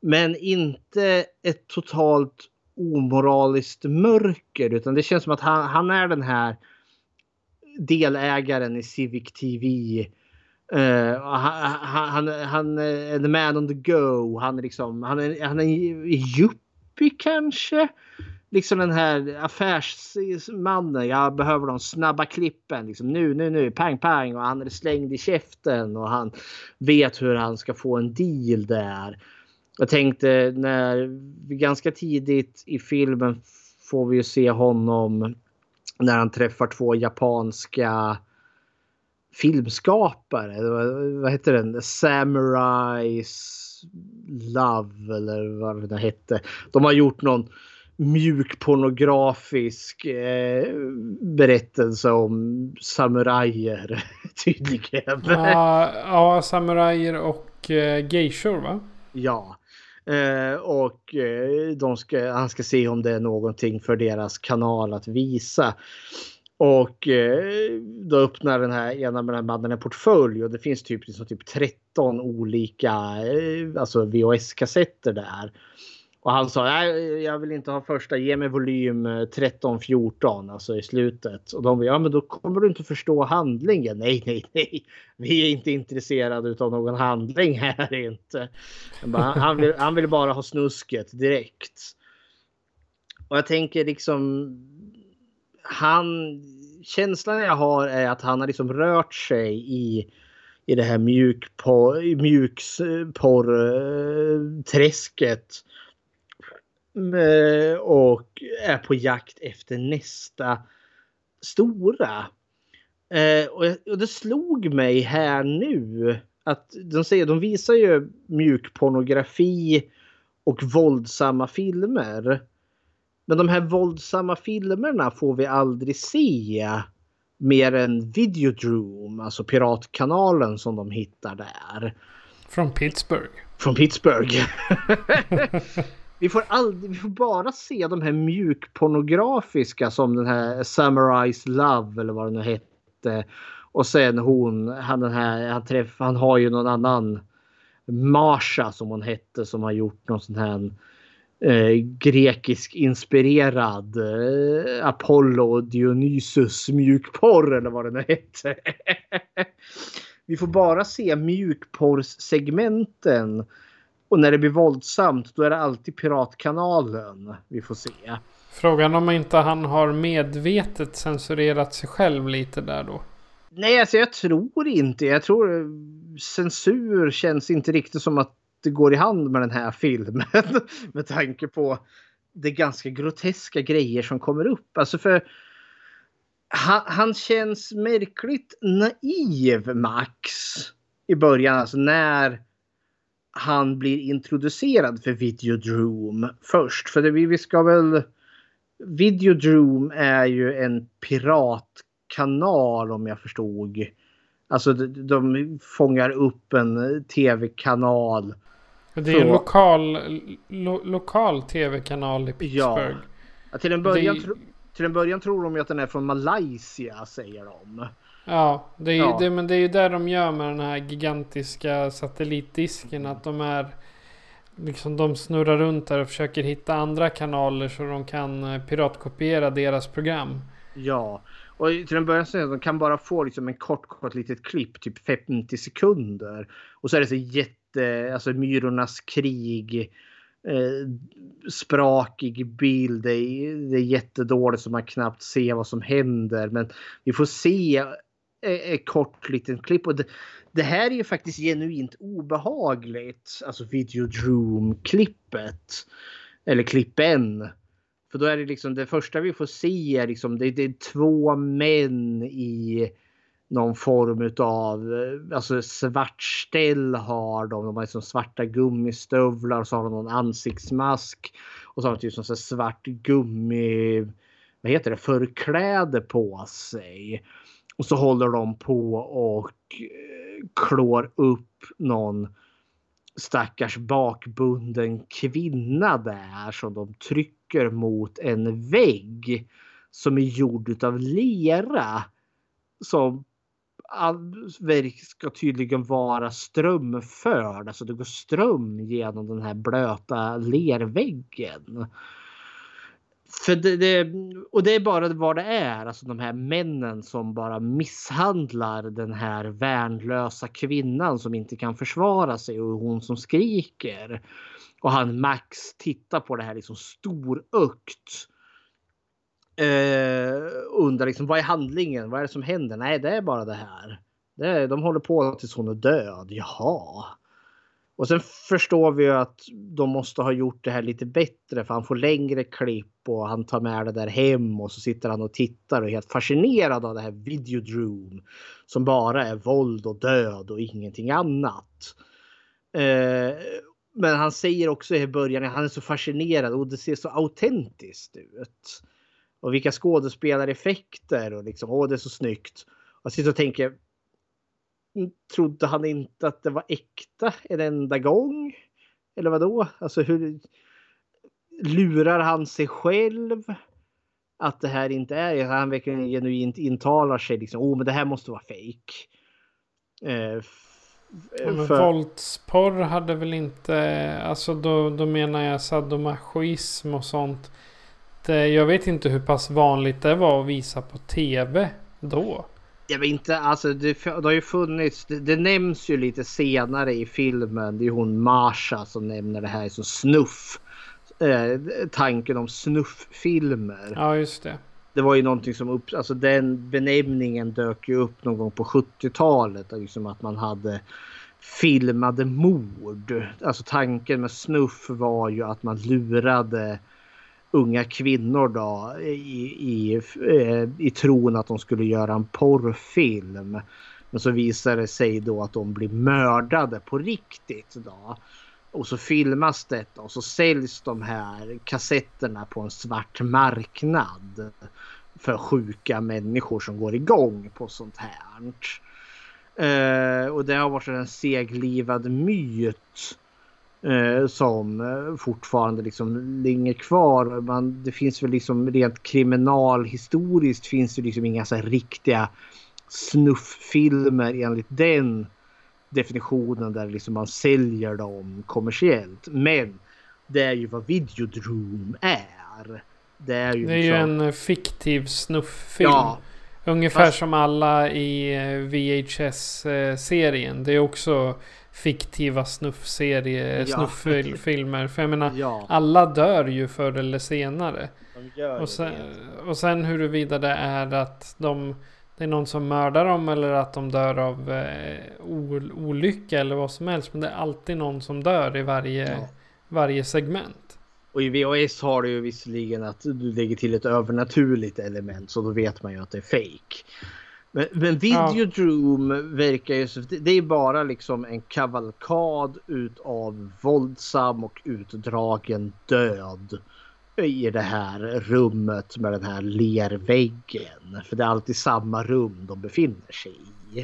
Men inte ett totalt omoraliskt mörker utan det känns som att han, han är den här delägaren i Civic TV. Uh, eh, han, han, han, är the man on the go. Han är liksom, han är, han är yuppie kanske. Liksom den här affärsmannen. Jag behöver de snabba klippen. Liksom nu, nu, nu. Pang, pang. Och han är slängd i käften. Och han vet hur han ska få en deal där. Jag tänkte när vi ganska tidigt i filmen får vi ju se honom när han träffar två japanska filmskapare. Vad- Vad heter den? Samurais Love eller vad det hette. De har gjort någon mjuk pornografisk eh, berättelse om samurajer tydligen. Ja, ja samurajer och eh, geishor va? Ja. Eh, och eh, de ska, han ska se om det är någonting för deras kanal att visa. Och eh, då öppnar den här ena med den här mannen en portfölj och det finns typ, liksom, typ 13 olika eh, alltså VHS-kassetter där. Och han sa nej, jag vill inte ha första, ge mig volym eh, 13-14, alltså i slutet. Och de ja men då kommer du inte förstå handlingen. Nej, nej, nej. Vi är inte intresserade av någon handling här inte. Bara, han, vill, han vill bara ha snusket direkt. Och jag tänker liksom han, känslan jag har är att han har liksom rört sig i, i det här mjukporr-träsket. Eh, eh, eh, och är på jakt efter nästa stora. Och, och det slog mig här nu att de säger, de visar ju mjukpornografi och våldsamma filmer. Men de här våldsamma filmerna får vi aldrig se mer än Videodrome, alltså piratkanalen som de hittar där. Från Pittsburgh. Från Pittsburgh. vi, får aldrig, vi får bara se de här mjukpornografiska som den här Samurais Love eller vad det nu hette. Och sen hon, han den här, han, träff, han har ju någon annan Marsha som hon hette som har gjort någon sån här eh, grekisk inspirerad eh, Apollo Dionysus mjukporr eller vad det nu hette. vi får bara se mjukporrssegmenten. Och när det blir våldsamt då är det alltid Piratkanalen vi får se. Frågan om inte han har medvetet censurerat sig själv lite där då? Nej, alltså jag tror inte. Jag tror eh, censur känns inte riktigt som att det går i hand med den här filmen. med tanke på det ganska groteska grejer som kommer upp. Alltså för han, han känns märkligt naiv, Max. I början, alltså när han blir introducerad för Videodrome först. För det, vi ska väl... Videodrome är ju en piratkanal om jag förstod. Alltså de, de fångar upp en tv-kanal. Det är en lokal, lo, lokal tv-kanal i Pittsburgh. Ja. Till en, början, Det- tro, till en början tror de ju att den är från Malaysia säger de. Ja, det är, Ja. Det, men det är ju där de gör med den här gigantiska satellitdisken. Att de är... Liksom de snurrar runt där och försöker hitta andra kanaler så de kan eh, piratkopiera deras program. Ja, och till en början så de kan bara få liksom en kort, kort litet klipp, typ 50 sekunder. Och så är det så jätte, Eh, alltså Myrornas krig, eh, sprakig bild, det är, det är jättedåligt så man knappt ser vad som händer. Men vi får se eh, ett kort litet klipp. Och det, det här är ju faktiskt genuint obehagligt, alltså videodroom-klippet. Eller klippen. För då är det liksom det första vi får se är liksom det, det är två män i någon form utav eh, alltså svartställ har de. De har liksom svarta gummistövlar och så har de någon ansiktsmask. Och så har de typ som så svart gummi, vad heter det, förkläde på sig. Och så håller de på och eh, klår upp någon stackars bakbunden kvinna där som de trycker mot en vägg som är gjord av lera. Som allt verk ska tydligen vara strömförd. Alltså det går ström genom den här blöta lerväggen. För det, det, och det är bara vad det är. Alltså de här männen som bara misshandlar den här värnlösa kvinnan som inte kan försvara sig och hon som skriker. Och han Max tittar på det här liksom storökt. Eh, undrar liksom vad är handlingen? Vad är det som händer? Nej, det är bara det här. Det är, de håller på tills hon är död. Jaha. Och sen förstår vi ju att de måste ha gjort det här lite bättre för han får längre klipp och han tar med det där hem och så sitter han och tittar och är helt fascinerad av det här Videodrome. Som bara är våld och död och ingenting annat. Eh, men han säger också i början att han är så fascinerad och det ser så autentiskt ut. Och vilka skådespelareffekter och liksom åh det är så snyggt. Och jag sitter och tänker trodde han inte att det var äkta en enda gång? Eller vad då? Alltså hur lurar han sig själv? Att det här inte är, han verkligen genuint intalar sig liksom, oh men det här måste vara fejk. Eh, för- våldsporr hade väl inte... Alltså då, då menar jag sadomasochism och sånt. Det, jag vet inte hur pass vanligt det var att visa på tv då. Jag vet inte, alltså det, det har ju funnits, det, det nämns ju lite senare i filmen. Det är hon Marsha som nämner det här som snuff. Eh, tanken om snufffilmer. Ja, just det. Det var ju någonting som upp, alltså den benämningen dök ju upp någon gång på 70-talet. Liksom att man hade filmade mord. Alltså tanken med snuff var ju att man lurade unga kvinnor då i, i, eh, i tron att de skulle göra en porrfilm. Men så visar det sig då att de blir mördade på riktigt. Då. Och så filmas detta och så säljs de här kassetterna på en svart marknad. För sjuka människor som går igång på sånt här. Eh, och det har varit en seglivad myt. Eh, som eh, fortfarande liksom ligger kvar. Man, det finns väl liksom rent kriminalhistoriskt finns det liksom inga så här riktiga snufffilmer enligt den definitionen där liksom man säljer dem kommersiellt. Men det är ju vad Videodrome är. Det är ju Det är ju liksom- en eh, fiktiv snufffilm. Ja. Ungefär Fast- som alla i eh, VHS-serien. Det är också fiktiva snuffferier, Ja. snufffilmer. För jag menar, Ja. alla dör ju förr eller senare. Och sen, det. och sen huruvida det är att de, det är någon som mördar dem eller att de dör av eh, ol- olycka eller vad som helst. Men det är alltid någon som dör i varje, Ja. varje segment. Och i VHS har du ju visserligen att du lägger till ett övernaturligt element så då vet man ju att det är fake. Men, men Videodrome verkar ju... det- är bara liksom en kavalkad utav våldsam och utdragen död i det här rummet med den här lerväggen. För det är alltid samma rum de befinner sig i.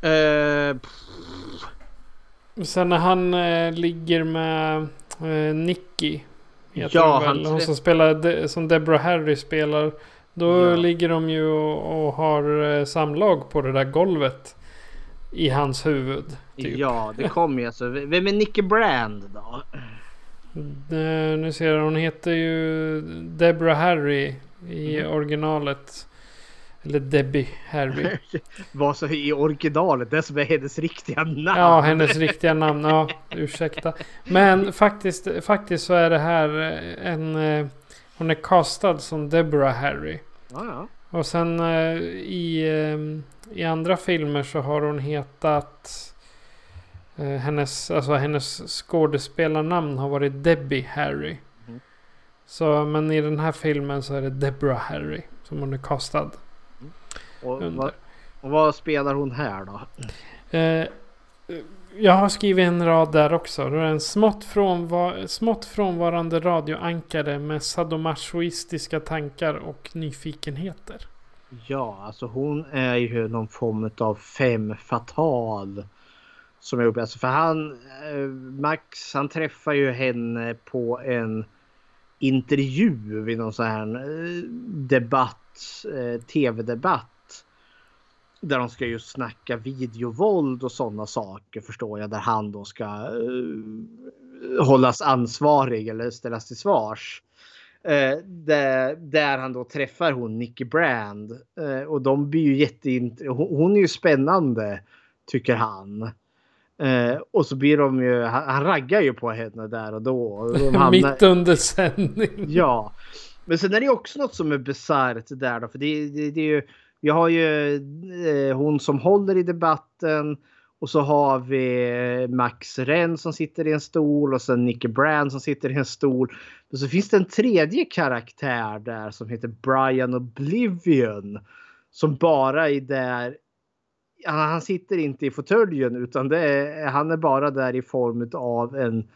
Eh, Sen när han eh, ligger med eh, Nicky. Ja, han hon som, spelar, de- som Deborah Harry spelar. Då Ja. ligger de ju och, och har eh, samlag på det där golvet. I hans huvud. Typ. Ja, det kommer ju alltså. Vem är Nicky Brand då? Eh, nu ser jag, hon heter ju Deborah Harry i Mm. originalet. Eller Debbie Harry. Vad så i originalet, det som är hennes riktiga namn. Ja, hennes riktiga namn. Ja, ursäkta. Men faktiskt, faktiskt så är det här eh, en... eh, Hon är castad som Deborah Harry. Ja, ja. Och sen eh, i, eh, i andra filmer så har hon hetat... eh, Hennes, alltså hennes skådespelarnamn har varit Debbie Harry. Mhm. Så, men i den här filmen så är det Deborah Harry som hon är castad. Och, Under. vad, och vad spelar hon här då? Jag har skrivit en rad där också. Det är en smått, frånvar smått frånvarande radioankare med sadomasochistiska tankar och nyfikenheter. Ja, alltså hon är ju någon form av fem fatal. Som jag. Alltså för han, eh, Max, han träffar ju henne på en intervju vid någon sån här eh, debatt, eh, tv-debatt. Där de ska ju snacka videovåld och sådana saker förstår jag. Där han då ska eh, hållas ansvarig eller ställas till svars. Eh, där, där han då träffar hon Nicky Brand. Eh, och de blir ju jätteint... Hon, hon är ju spännande tycker han. Eh, och så blir de ju... Han, han raggar ju på henne där och då. Hamnar- Mitt under sändning. Ja. Men sen är det också något som är bisarrt där då. För det, det, det är ju... Vi har ju eh, hon som håller i debatten. Och så har vi eh, Max Ren som sitter i en stol och sen Nicky Brand som sitter i en stol. Och så finns det en tredje karaktär där som heter Brian Oblivion. Som bara är där. Han, sitter inte i fåtöljen utan det är, han är bara där i form av en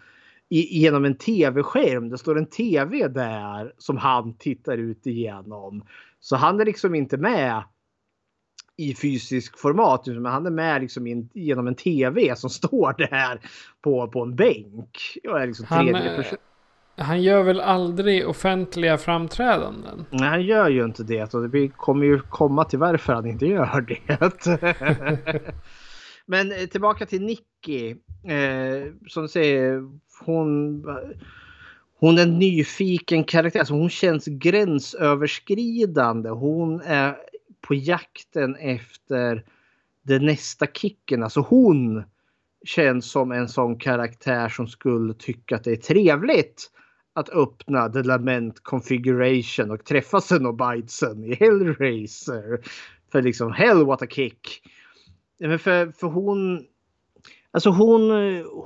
i, genom en tv-skärm. Det står en tv där som han tittar ut igenom. Så han är liksom inte med i fysisk format. utan Han är med liksom in, genom en tv som står där på, på en bänk. Och är liksom Han, eh. Han gör väl aldrig offentliga framträdanden? Nej, han gör ju inte det. Och vi kommer ju komma till varför han inte gör det. Men eh, tillbaka till Nicky. Eh, som du säger, hon, hon är en nyfiken karaktär. Alltså hon känns gränsöverskridande. Hon är på jakten efter den nästa kicken. Alltså hon känns som en sån karaktär som skulle tycka att det är trevligt att öppna The Lament Configuration och träffa Cenobitesen i Hellraiser. För liksom hell what a kick. Men för, för hon... Alltså hon,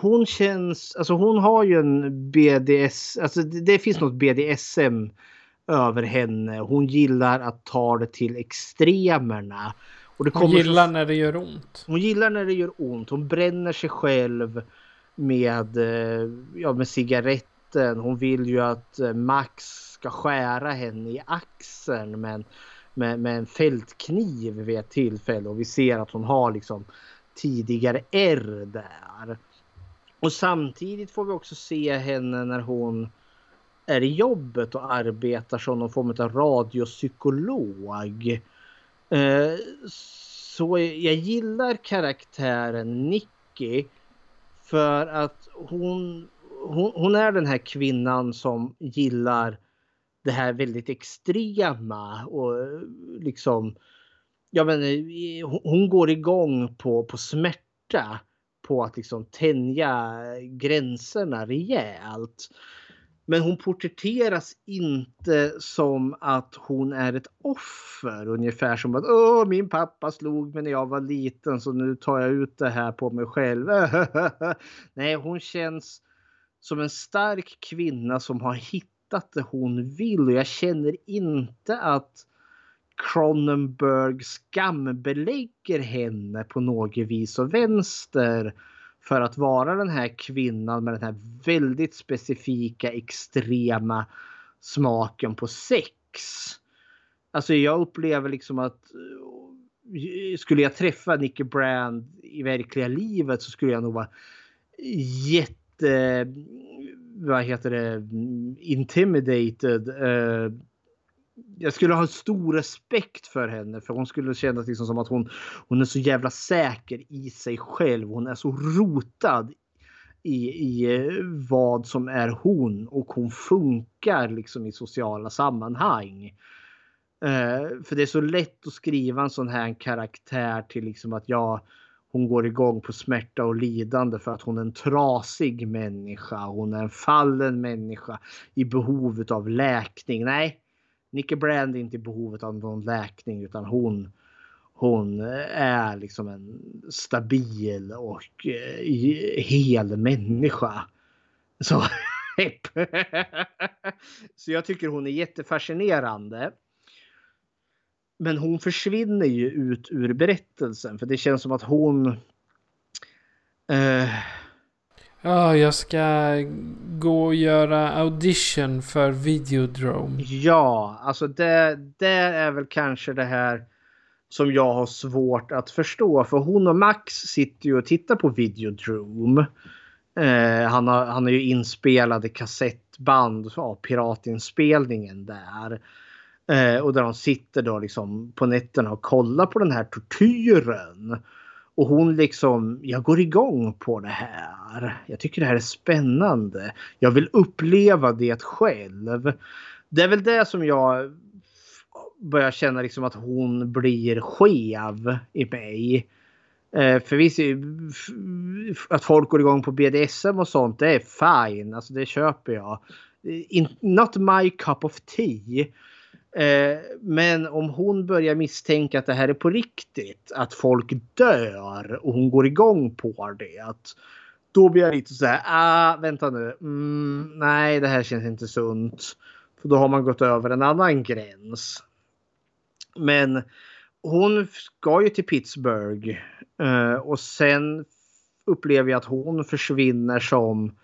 hon känns... Alltså hon har ju en BDS... Alltså det, det finns något BDSM över henne. Hon gillar att ta det till extremerna. Och det Hon kommer så- gillar när det gör ont. hon gillar när det gör ont. Hon bränner sig själv med, eh, ja, med cigaretten. Hon vill ju att eh, Max ska skära henne i axeln med, med, med en fältkniv vid ett tillfälle. Och vi ser att hon har liksom tidigare R där. Och samtidigt får vi också se henne när hon är i jobbet och arbetar som någon form av radiopsykolog. Eh, Så jag gillar karaktären Nicky för att hon, hon, hon är den här kvinnan som gillar det här väldigt extrema och eh, liksom ja men hon går igång på, på smärta på att liksom tänja gränserna rejält. Men hon porträtteras inte som att hon är ett offer. Ungefär som att Åh, min pappa slog mig när jag var liten så nu tar jag ut det här på mig själv. Nej, hon känns som en stark kvinna som har hittat det hon vill. Och jag känner inte att Cronenberg skambelägger henne på något vis och vänster för att vara den här kvinnan med den här väldigt specifika extrema smaken på sex. Alltså jag upplever liksom att eh, skulle jag träffa Nicky Brand i verkliga livet så skulle jag nog vara jätte vad heter det intimidated eh, jag skulle ha stor respekt för henne för hon skulle kännas liksom som att hon, hon är så jävla säker i sig själv. Hon är så rotad i, i eh, vad som är hon och hon funkar liksom i sociala sammanhang. Eh, för det är så lätt att skriva en sån här karaktär till liksom att ja, hon går igång på smärta och lidande för att hon är en trasig människa. Hon är en fallen människa i behovet av läkning. Nej, Nicky Brand är inte i behovet av någon läkning utan hon, hon eh, är liksom en stabil och eh, hel människa. Så, så jag tycker hon är jättefascinerande. Men hon försvinner ju ut ur berättelsen för det känns som att hon eh, Ja, jag ska gå och göra audition för Videodrome. Ja, alltså det, det är väl kanske det här som jag har svårt att förstå. För hon och Max sitter ju och tittar på Videodrome. Eh, han, har, han har ju inspelade kassettband av piratinspelningen där. Eh, och där de sitter då liksom på nätterna och kollar på den här tortyren. Och hon liksom, jag går igång på det här. Jag tycker det här är spännande. Jag vill uppleva det själv. Det är väl det som jag börjar känna liksom att hon blir skev i mig. Eh, för visst, att folk går igång på BDSM och sånt, det är fine. Alltså det köper jag. Eh, in, not my cup of tea. Eh, men om hon börjar misstänka att det här är på riktigt, att folk dör och hon går igång på det. Att då blir jag lite så här, ah, vänta nu, mm, nej det här känns inte sunt. För då har man gått över en annan gräns. Men hon ska ju till Pittsburgh eh, och sen upplever jag att hon försvinner som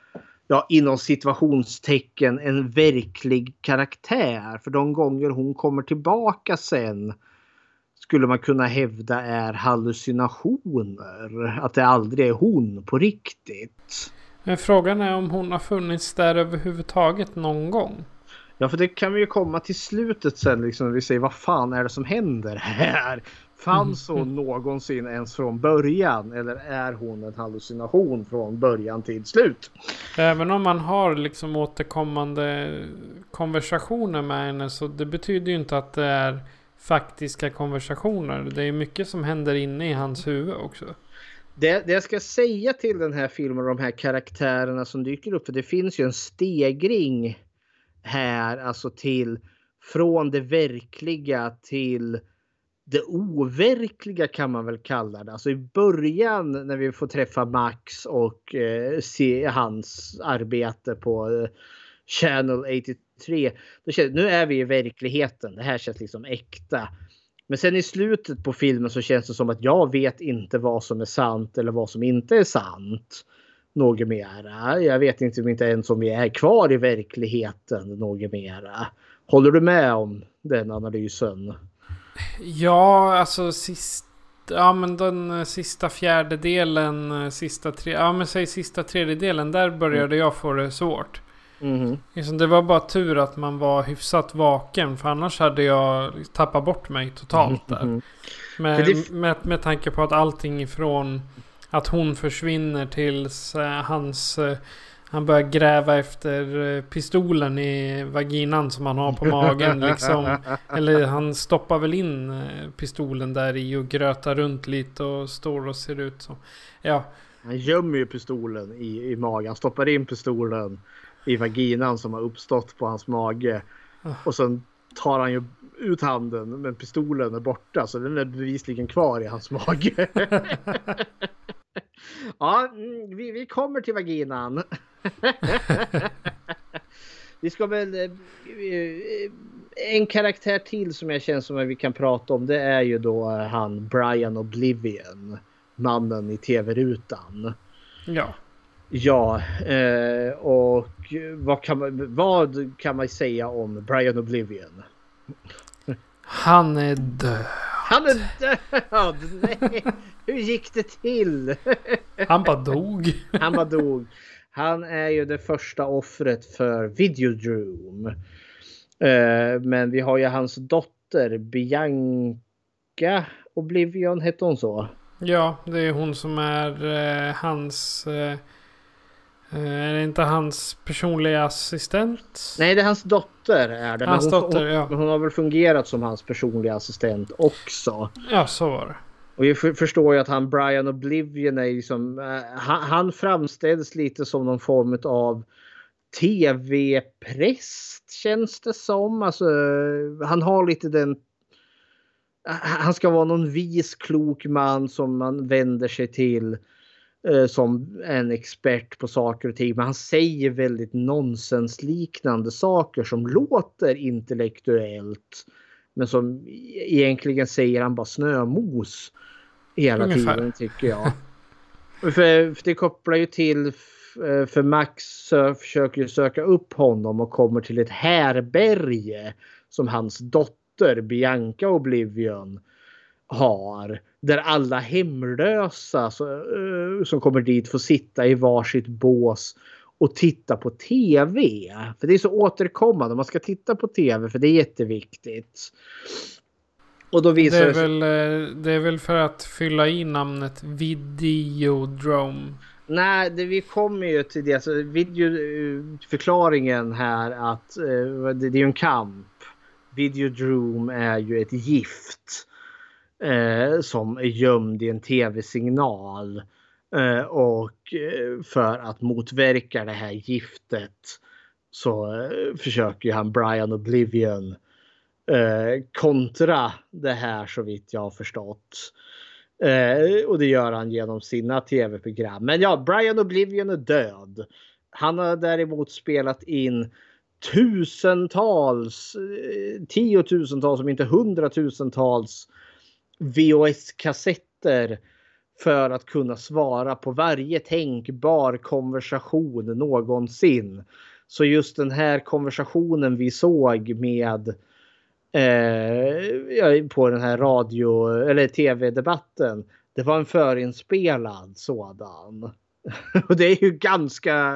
ja, inom situationstecken en verklig karaktär. För de gånger hon kommer tillbaka sen skulle man kunna hävda är hallucinationer. Att det aldrig är hon på riktigt. Men frågan är om hon har funnits där överhuvudtaget någon gång. Ja, för det kan vi ju komma till slutet sen. Liksom, vi säger vad fan är det som händer här? Fanns hon någonsin ens från början eller är hon en hallucination från början till slut? Även om man har liksom återkommande konversationer med henne så det betyder ju inte att det är faktiska konversationer. Det är mycket som händer inne i hans huvud också. Det, det jag ska säga till den här filmen och de här karaktärerna som dyker upp. För det finns ju en stegring här alltså till från det verkliga till det overkliga kan man väl kalla det. Alltså i början när vi får träffa Max och eh, se hans arbete på eh, Channel 83. Då känns, nu är vi i verkligheten. Det här känns liksom äkta. Men sen i slutet på filmen så känns det som att jag vet inte vad som är sant eller vad som inte är sant. Något mera. Jag vet inte, om inte ens om vi är kvar i verkligheten något mera. Håller du med om den analysen? Ja, alltså sist... Ja men den eh, sista fjärdedelen, eh, sista tre... Ja men säg sista tredjedelen, där började mm. jag få det svårt. Mm. det var bara tur att man var hyfsat vaken för annars hade jag tappat bort mig totalt där. Mm. Med, det... med, med tanke på att allting ifrån att hon försvinner tills eh, hans Han börjar gräva efter eh, pistolen i vaginan som han har på magen liksom. Eller han stoppar väl in eh, pistolen där i och grötar runt lite och står och ser ut som... Ja. Han gömmer ju pistolen i, i magen. Han stoppar in pistolen i vaginan som har uppstått på hans mage. Och sen tar han ju ut handen men pistolen är borta så den är bevisligen kvar i hans mage. ja, mm, vi, vi kommer till vaginan. vi ska väl... eh, En karaktär till som jag känner som att vi kan prata om det är ju då eh, han Brian Oblivion. Mannen i tv-rutan. Ja. Ja, eh, och vad kan, man, vad kan man säga om Brian Oblivion? Han är död. Han är död! Nej, hur gick det till? Han bara dog. Han bara dog. Han är ju det första offret för Videodroom. Eh, men vi har ju hans dotter Bianca Oblivion, hette hon så? Ja, det är hon som är eh, hans... Eh, är det inte hans personliga assistent? Nej, det är hans dotter är det. Hans men hon, dotter, hon, ja. hon har väl fungerat som hans personliga assistent också. Ja, så var det. Och jag förstår ju att han Brian Oblivion är liksom, eh, han, han framställs lite som någon form av tv-präst känns det som. Alltså, han har lite den eh, han ska vara någon vis klok man som man vänder sig till eh, som en expert på saker och ting. Men han säger väldigt nonsensliknande saker som låter intellektuellt. Men som egentligen säger han bara snömos hela Ungefär. tiden tycker jag. för, för det kopplar ju till f- för Max sö- försöker ju söka upp honom och kommer till ett härberge som hans dotter Bianca Oblivion har. Där alla hemlösa eh, som kommer dit får sitta i varsitt bås och titta på TV. För det är så återkommande. Man ska titta på TV för det är jätteviktigt. Och då Det visar är, det sig... väl, eh, det är väl för att fylla i namnet Videodrome. Nej, det, vi kommer ju till det. Så videoförklaringen här att eh, det, det är en kamp. Videodroom är ju ett gift eh, som är gömd i en tv-signal. Eh, och eh, för att motverka det här giftet så eh, försöker ju han Brian Oblivion kontra det här så vitt jag har förstått. Och det gör han genom sina tv-program. Men ja, Brian Oblivion är död. Han har däremot spelat in tusentals, tiotusentals om inte hundratusentals VHS-kassetter för att kunna svara på varje tänkbar konversation någonsin. Så just den här konversationen vi såg med eh, på den här radio eller tv-debatten. Det var en förinspelad sådan. Och det är ju ganska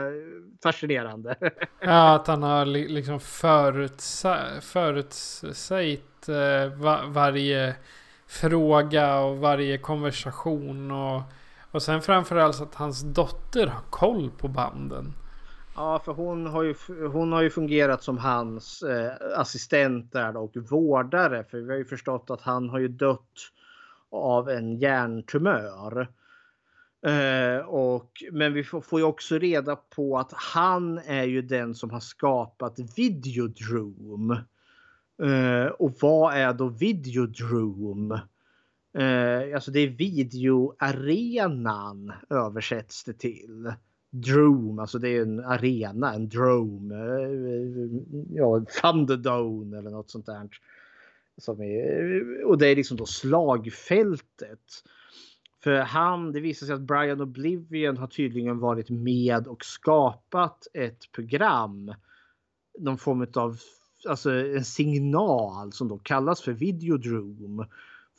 fascinerande. Ja, att han har liksom förutsa- förutsägt eh, va- varje fråga och varje konversation. Och, och sen framförallt att hans dotter har koll på banden. Ja, för hon har ju, hon har ju fungerat som hans eh, assistent där då och vårdare. För vi har ju förstått att han har ju dött av en hjärntumör. Eh, och, men vi får, får ju också reda på att han är ju den som har skapat Videodrome. Uh, och vad är då Videodrome? Uh, alltså det är videoarenan översätts det till. Drome, alltså det är en arena, en drome. Eh, ja, Thunderdome eller något sånt där. Som är, och det är liksom då slagfältet. För han, det visar sig att Brian Oblivion har tydligen varit med och skapat ett program. Någon form av alltså en signal som då kallas för Videodrome.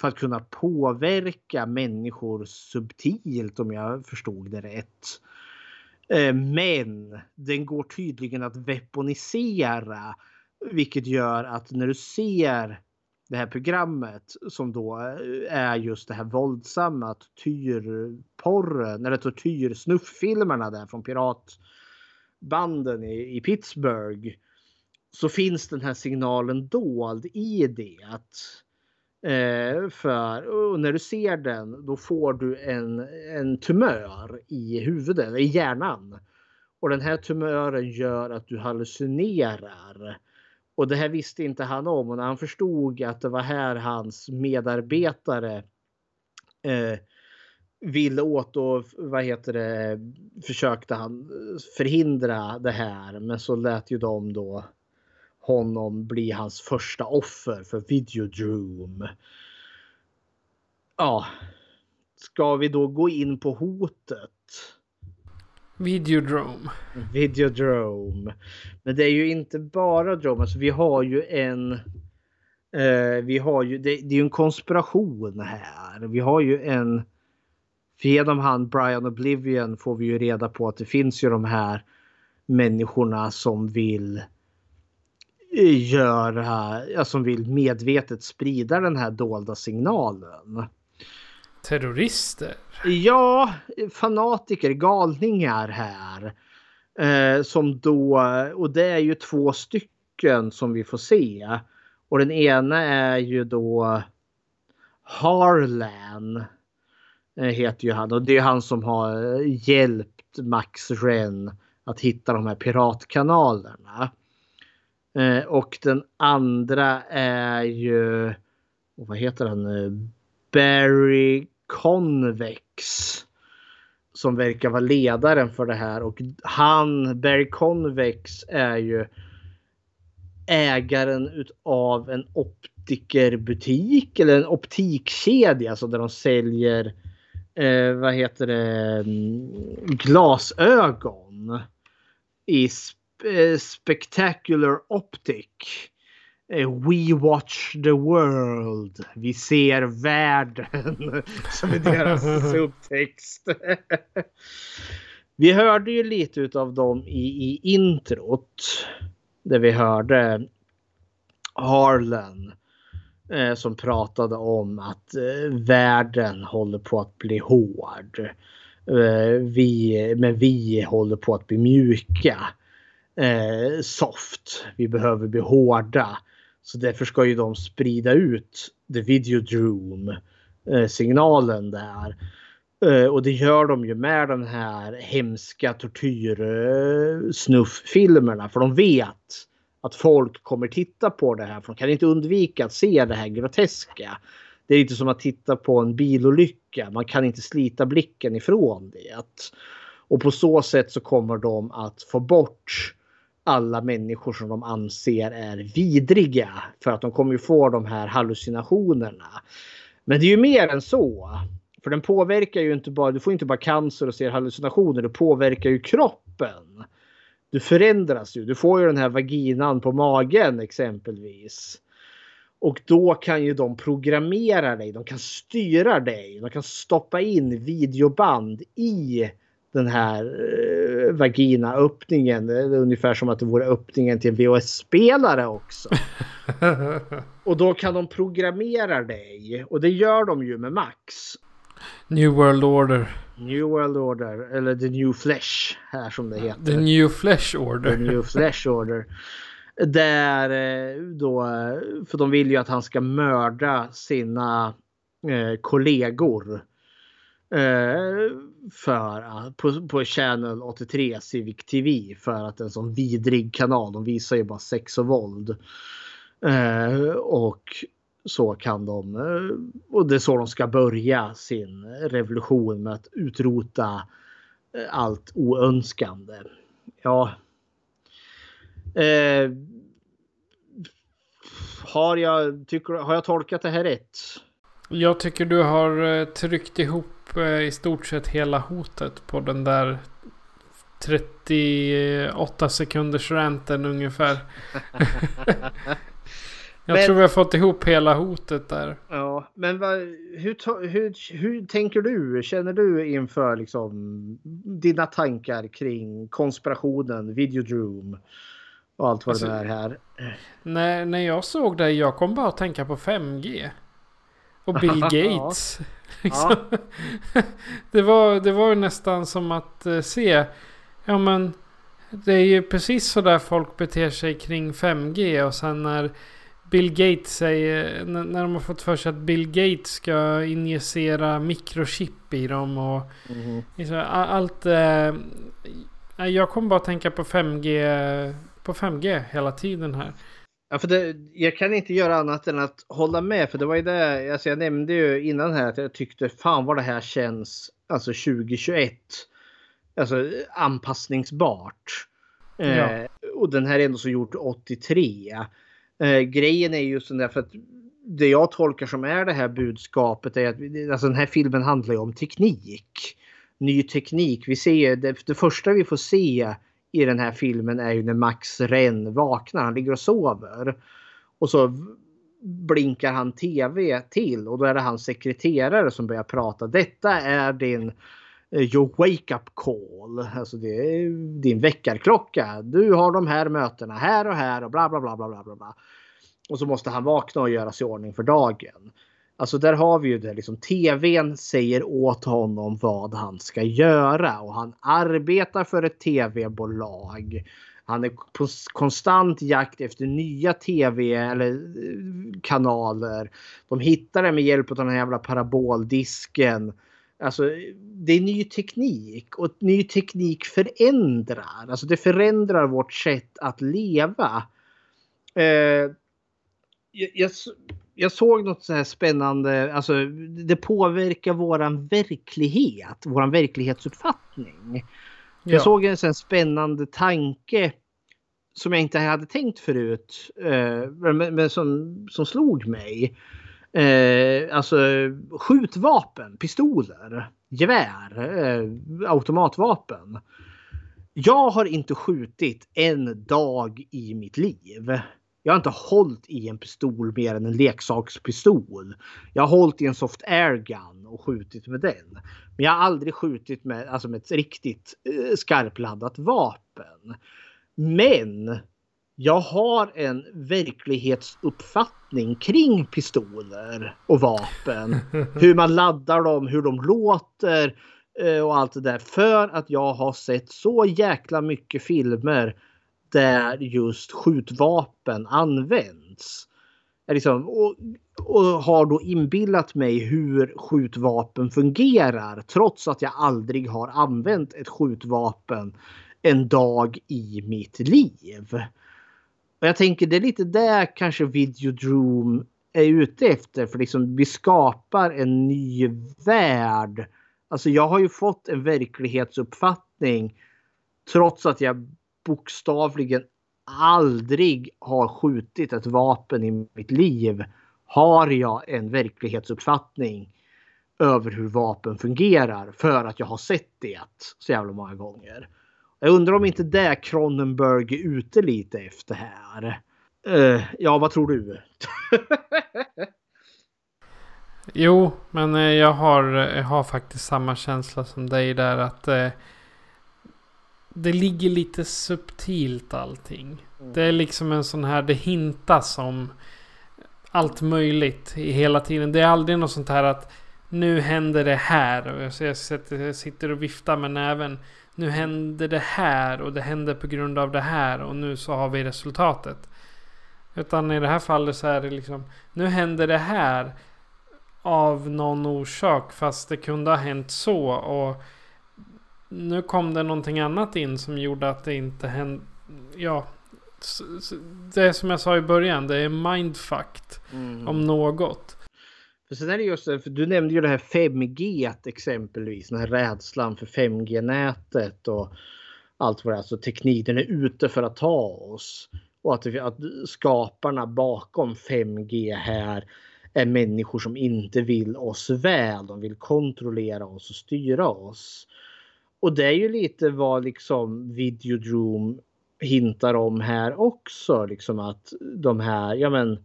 För att kunna påverka människor subtilt om jag förstod det rätt. Eh, men den går tydligen att weaponisera. Vilket gör att när du ser det här programmet som då eh, är just det här våldsamma tortyrporren eller tortyrsnufffilmerna där från piratbanden i, i Pittsburgh så finns den här signalen dold i det. Eh, för, och när du ser den då får du en, en tumör i huvudet, i hjärnan. Och den här tumören gör att du hallucinerar. Och det här visste inte han om och när han förstod att det var här hans medarbetare eh, ville åt och vad heter det försökte han eh, förhindra det här. Men så lät ju de då honom bli hans första offer för Videodrome. Ja, ska vi då gå in på hotet? Videodrome. Videodrome. Men det är ju inte bara drome. Alltså vi har ju en... Eh, vi har ju, det, det är ju en konspiration här. Vi har ju en... Genom han Brian Oblivion får vi ju reda på att det finns ju de här människorna som vill göra, som vill medvetet sprida den här dolda signalen. Terrorister? Ja, fanatiker, galningar här. Eh, som då, och det är ju två stycken som vi får se. Och den ena är ju då Harlan. Eh, heter ju han och det är han som har hjälpt Max Ren att hitta de här piratkanalerna. Eh, och den andra är ju, vad heter han nu? Barry Convex. Som verkar vara ledaren för det här och han, Barry Convex är ju ägaren utav en optikerbutik eller en optikkedja alltså där de säljer eh, vad heter det mm, glasögon i sp Spectacular Optic. Eh, We watch the world. Vi ser världen. Som är deras subtext. vi hörde ju lite av dem i, i introt. Där vi hörde Harlan. Eh, som pratade om att eh, världen håller på att bli hård. Eh, vi, men vi håller på att bli mjuka. Eh, soft. Vi behöver bli hårda. Så därför ska ju de sprida ut the videodrome eh, signalen där. Eh, och det gör de ju med de här hemska tortyrsnufffilmerna. För de vet att folk kommer titta på det här. För de kan inte undvika att se det här groteska. Det är inte som att titta på en bilolycka. Man kan inte slita blicken ifrån det. Och på så sätt så kommer de att få bort alla människor som de anser är vidriga. För att de kommer ju få de här hallucinationerna. Men det är ju mer än så. För den påverkar ju inte bara, du får inte bara cancer och ser hallucinationer, det påverkar ju kroppen. Du förändras ju, du får ju den här vaginan på magen exempelvis. Och då kan ju de programmera dig, de kan styra dig, de kan stoppa in videoband i den här eh, vaginaöppningen. Ungefär som att det vore öppningen till VHS-spelare också. och då kan de programmera dig och det gör de ju med Max. New World Order. New World Order eller The New Flesh här som det heter. The New Flesh Order. The New Flesh Order. Där eh, då, för de vill ju att han ska mörda sina eh, kollegor. Eh, för, på, på Channel 83 Civic TV för att en sån vidrig kanal. De visar ju bara sex och våld. Eh, och så kan de, eh, och det är så de ska börja sin revolution med att utrota allt oönskande. Ja. Eh, har, jag, tycker, har jag tolkat det här rätt? Jag tycker du har tryckt ihop i stort sett hela hotet på den där 38 sekunders ranten ungefär. Jag men, tror vi har fått ihop hela hotet där. Ja, men vad, hur, hur, hur tänker du? Känner du inför liksom dina tankar kring konspirationen, Videodrome och allt vad alltså, det är här? När, när jag såg det, jag kom bara att tänka på 5G. Och Bill Gates. liksom. det, var, det var nästan som att eh, se. Ja men Det är ju precis så där folk beter sig kring 5G och sen när Bill Gates säger, när de har fått för sig att Bill Gates ska injicera mikrochip i dem och så, a- allt. Eh, jag kommer bara tänka på 5G, på 5G hela tiden här. Ja, för det, jag kan inte göra annat än att hålla med. För det var ju det, alltså jag nämnde ju innan här att jag tyckte fan vad det här känns, alltså 2021. Alltså anpassningsbart. Ja. Eh, och den här är ändå så gjort 83. Eh, grejen är ju sån där för att det jag tolkar som är det här budskapet är att alltså den här filmen handlar ju om teknik. Ny teknik. Vi ser det, det första vi får se i den här filmen är ju när Max Renn vaknar. Han ligger och sover. Och så blinkar han tv till och då är det hans sekreterare som börjar prata. Detta är din eh, your wake up call. Alltså det är din väckarklocka. Du har de här mötena här och här och bla bla bla bla bla bla. bla. Och så måste han vakna och göra sig i ordning för dagen. Alltså där har vi ju det liksom. TVn säger åt honom vad han ska göra och han arbetar för ett tv-bolag. Han är på konstant jakt efter nya tv eller eh, kanaler. De hittar det med hjälp av den här jävla paraboldisken. Alltså det är ny teknik och ny teknik förändrar. Alltså det förändrar vårt sätt att leva. Eh, jag, jag, såg något så här spännande. Alltså det påverkar våran verklighet, våran verklighetsuppfattning. Ja. Jag såg en sån spännande tanke som jag inte hade tänkt förut. Eh, men, men som, som slog mig. Eh, alltså skjutvapen, pistoler, gevär, eh, automatvapen. Jag har inte skjutit en dag i mitt liv. Jag har inte hållit i en pistol mer än en leksakspistol. Jag har hållit i en soft air gun och skjutit med den. Men jag har aldrig skjutit med, alltså med ett riktigt eh, skarpladdat vapen. Men jag har en verklighetsuppfattning kring pistoler och vapen. hur man laddar dem, hur de låter eh, och allt det där. För att jag har sett så jäkla mycket filmer där just skjutvapen används. Liksom, och, och har då inbillat mig hur skjutvapen fungerar trots att jag aldrig har använt ett skjutvapen en dag i mitt liv. Och jag tänker det är lite där kanske Videodrome är ute efter. För liksom vi skapar en ny värld. Alltså jag har ju fått en verklighetsuppfattning trots att jag bokstavligen aldrig har skjutit ett vapen i mitt liv har jag en verklighetsuppfattning över hur vapen fungerar för att jag har sett det så jävla många gånger. Jag undrar om inte det Cronenberg är ute lite efter här. Uh, ja, vad tror du? Jo, men eh, jag har, eh, jag har faktiskt samma känsla som dig där att eh, det ligger lite subtilt allting. Det är liksom en sån här, det hintas om allt möjligt i hela tiden. Det är aldrig något sånt här att nu händer det här. Jag sitter och viftar med näven. Nu händer det här och det händer på grund av det här och nu så har vi resultatet. Utan i det här fallet så är det liksom, nu händer det här av någon orsak fast det kunde ha hänt så och nu kom det någonting annat in som gjorde att det inte hände. Ja, det är som jag sa i början, det är mindfucked Mm. om något. För sen är det just för du nämnde ju det här 5G exempelvis, den här rädslan för 5G-nätet och allt vad det är. Alltså tekniken är ute för att ta oss. Och att, att skaparna bakom 5G här är människor som inte vill oss väl. De vill kontrollera oss och styra oss. Och det är ju lite vad liksom Videodrome hintar om här också. Liksom att de här, ja men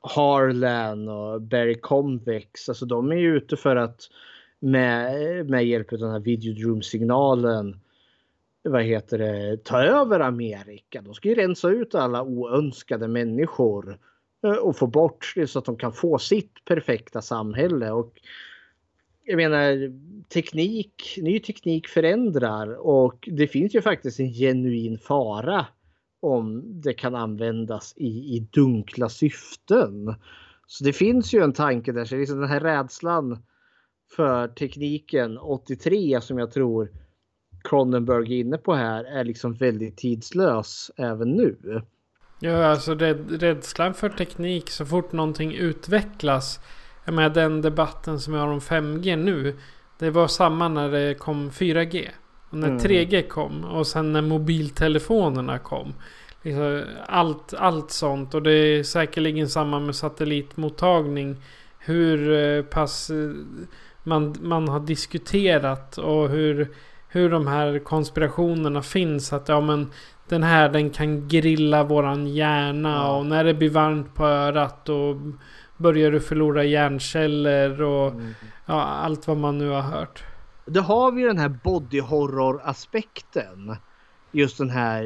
Harlan och Barry Convex, alltså de är ju ute för att med, med hjälp av den här Videodrome-signalen vad heter det, ta över Amerika. De ska ju rensa ut alla oönskade människor eh, och få bort det så att de kan få sitt perfekta samhälle. Och jag menar teknik, ny teknik förändrar och det finns ju faktiskt en genuin fara om det kan användas i, i dunkla syften. Så det finns ju en tanke där, så liksom den här rädslan för tekniken 83 som jag tror Cronenberg är inne på här är liksom väldigt tidslös även nu. Ja, alltså rädslan för teknik så fort någonting utvecklas. Jag menar den debatten som vi har om 5G nu. Det var samma när det kom 4G. Och när Mm. 3G kom och sen när mobiltelefonerna kom. Liksom allt, allt sånt och det är säkerligen samma med satellitmottagning. Hur eh, pass eh, man, man har diskuterat och hur, hur de här konspirationerna finns. Att ja men den här den kan grilla våran hjärna och när det blir varmt på örat då börjar du förlora hjärnceller och ja, allt vad man nu har hört. Då har vi den här body horror aspekten. Just den här,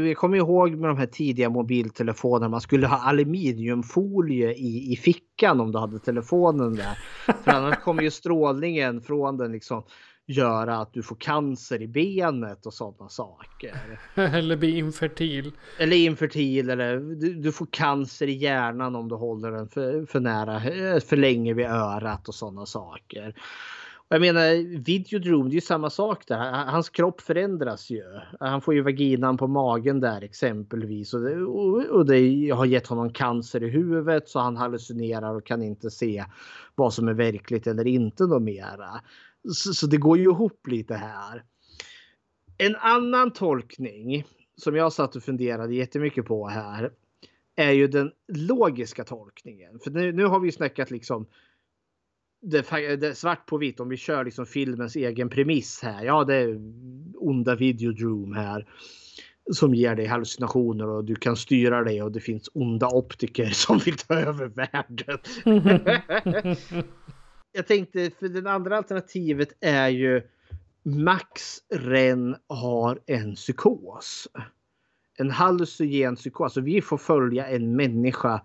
vi kommer ihåg med de här tidiga mobiltelefonerna man skulle ha aluminiumfolie i, i fickan om du hade telefonen där. För annars kommer ju strålningen från den liksom göra att du får cancer i benet och sådana saker. Eller bli infertil. Eller infertil eller du, du får cancer i hjärnan om du håller den för, för nära, eh, för länge vid örat och sådana saker. Och jag menar Videodrome, det är ju samma sak där. Hans kropp förändras ju. Han får ju vaginan på magen där exempelvis. Och det, och, det har gett honom cancer i huvudet så han hallucinerar och kan inte se vad som är verkligt eller inte då mera. Så, så det går ju ihop lite här. En annan tolkning som jag satt och funderade jättemycket på här är ju den logiska tolkningen. För nu, nu har vi ju snackat liksom det, det, svart på vitt om vi kör liksom filmens egen premiss här. Ja, det är onda videodroom här som ger dig hallucinationer och du kan styra dig och det finns onda optiker som vill ta över världen. Jag tänkte för det andra alternativet är ju Max Ren har en psykos. En hallucinogen psykos. Så vi får följa en människa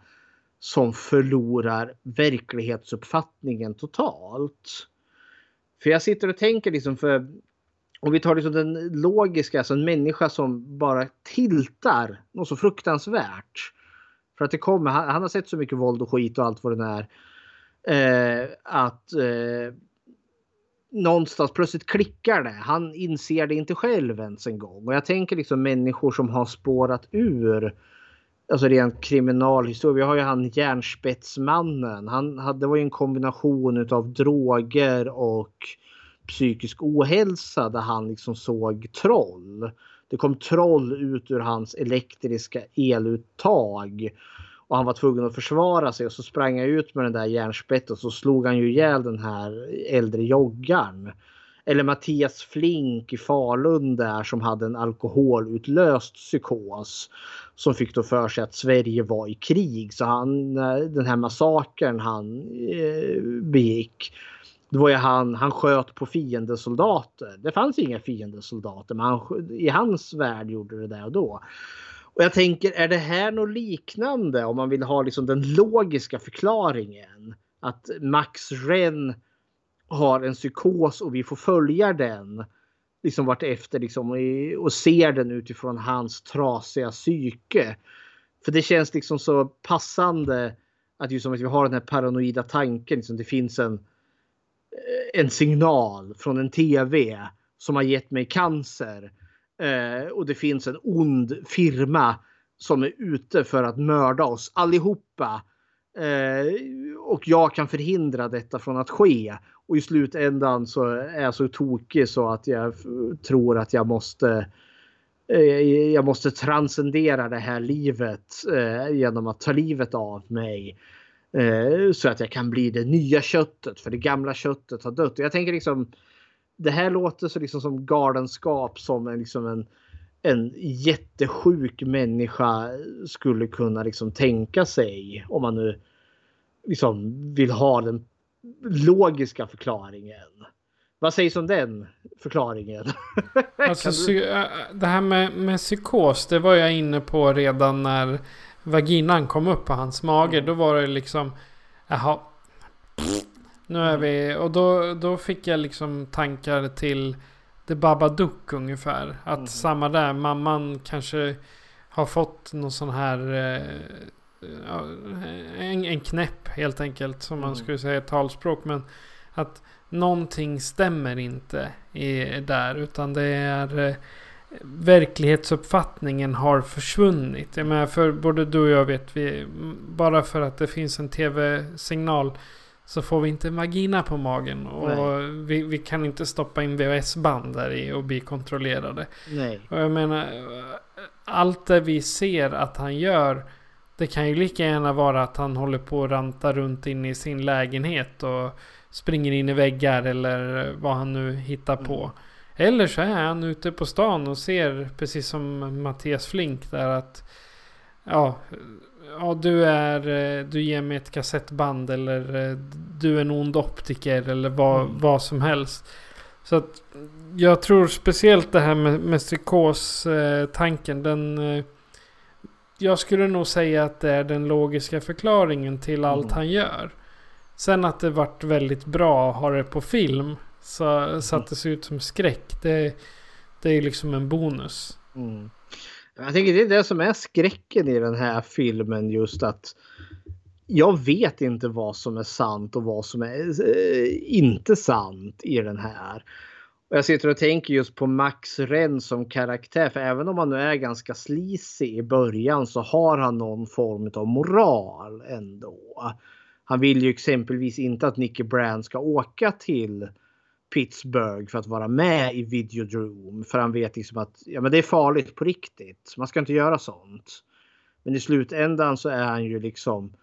som förlorar verklighetsuppfattningen totalt. För jag sitter och tänker liksom för om vi tar liksom den logiska, alltså en människa som bara tiltar något så fruktansvärt. För att det kommer, han, han har sett så mycket våld och skit och allt vad det är. Eh, att eh, någonstans plötsligt klickar det. Han inser det inte själv ens en gång. Och jag tänker liksom människor som har spårat ur alltså rent kriminalhistoria. Vi har ju han järnspetsmannen. Han hade, det var ju en kombination utav droger och psykisk ohälsa där han liksom såg troll. Det kom troll ut ur hans elektriska eluttag. Och han var tvungen att försvara sig och så sprang han ut med den där järnspettet och så slog han ju ihjäl den här äldre joggaren. Eller Mattias Flink i Falun där som hade en alkoholutlöst psykos. Som fick då för sig att Sverige var i krig. Så han, den här massakern han eh, begick. Det var ju han, han sköt på fiendesoldater. Det fanns inga fiendesoldater men han, i hans värld gjorde det där och då. Och jag tänker, är det här något liknande om man vill ha liksom den logiska förklaringen? Att Max Ren har en psykos och vi får följa den liksom vartefter liksom och ser den utifrån hans trasiga psyke. För det känns liksom så passande att just som att vi har den här paranoida tanken. Liksom det finns en, eh, en signal från en tv som har gett mig cancer. Eh, och det finns en ond firma som är ute för att mörda oss allihopa. Eh, och jag kan förhindra detta från att ske. Och i slutändan så är jag så tokig så att jag tror att jag måste eh, jag måste transcendera det här livet eh, genom att ta livet av mig. Eh, så att jag kan bli det nya köttet för det gamla köttet har dött. Jag tänker liksom det här låter så liksom som galenskap som en, liksom en, en jättesjuk människa skulle kunna liksom tänka sig. Om man nu liksom vill ha den logiska förklaringen. Vad sägs om den förklaringen? Alltså, psy- äh, det här med, med psykos, det var jag inne på redan när vaginan kom upp på hans mage. Då var det liksom, jaha. Nu är vi, och då, då fick jag liksom tankar till The Babadook ungefär. Att Mm. samma där, mamman kanske har fått någon sån här eh, en, en knäpp helt enkelt. Som man Mm. skulle säga i talspråk. Men att någonting stämmer inte i, där. Utan det är eh, verklighetsuppfattningen har försvunnit. Jag menar för både du och jag vet vi. Bara för att det finns en tv-signal. Så får vi inte vagina på magen. Och vi, vi kan inte stoppa in VHS-band där i och bli kontrollerade. Nej. Och jag menar, allt det vi ser att han gör. Det kan ju lika gärna vara att han håller på att ranta runt in i sin lägenhet och springer in i väggar eller vad han nu hittar på. Eller så är han ute på stan och ser, precis som Mattias Flink där att Ja, ja du är, eh, du ger mig ett kassettband eller eh, du är en ond optiker eller vad, Mm. vad som helst. Så att jag tror speciellt det här med, med psykos-tanken. Den, eh, jag skulle nog säga att det är den logiska förklaringen till allt Mm. han gör. Sen att det vart väldigt bra att ha det på film. Så, så att det ser ut som skräck. Det, det är liksom en bonus. Mm. Jag tänker det är det som är skräcken i den här filmen just att jag vet inte vad som är sant och vad som är eh, inte sant i den här. Och jag sitter och tänker just på Max Ren som karaktär. För även om han nu är ganska sleazy i början så har han någon form av moral ändå. Han vill ju exempelvis inte att Nicky Brand ska åka till Pittsburgh för att vara med i Videodrome. För han vet liksom att ja, men det är farligt på riktigt. Man ska inte göra sånt. Men i slutändan så är han ju liksom.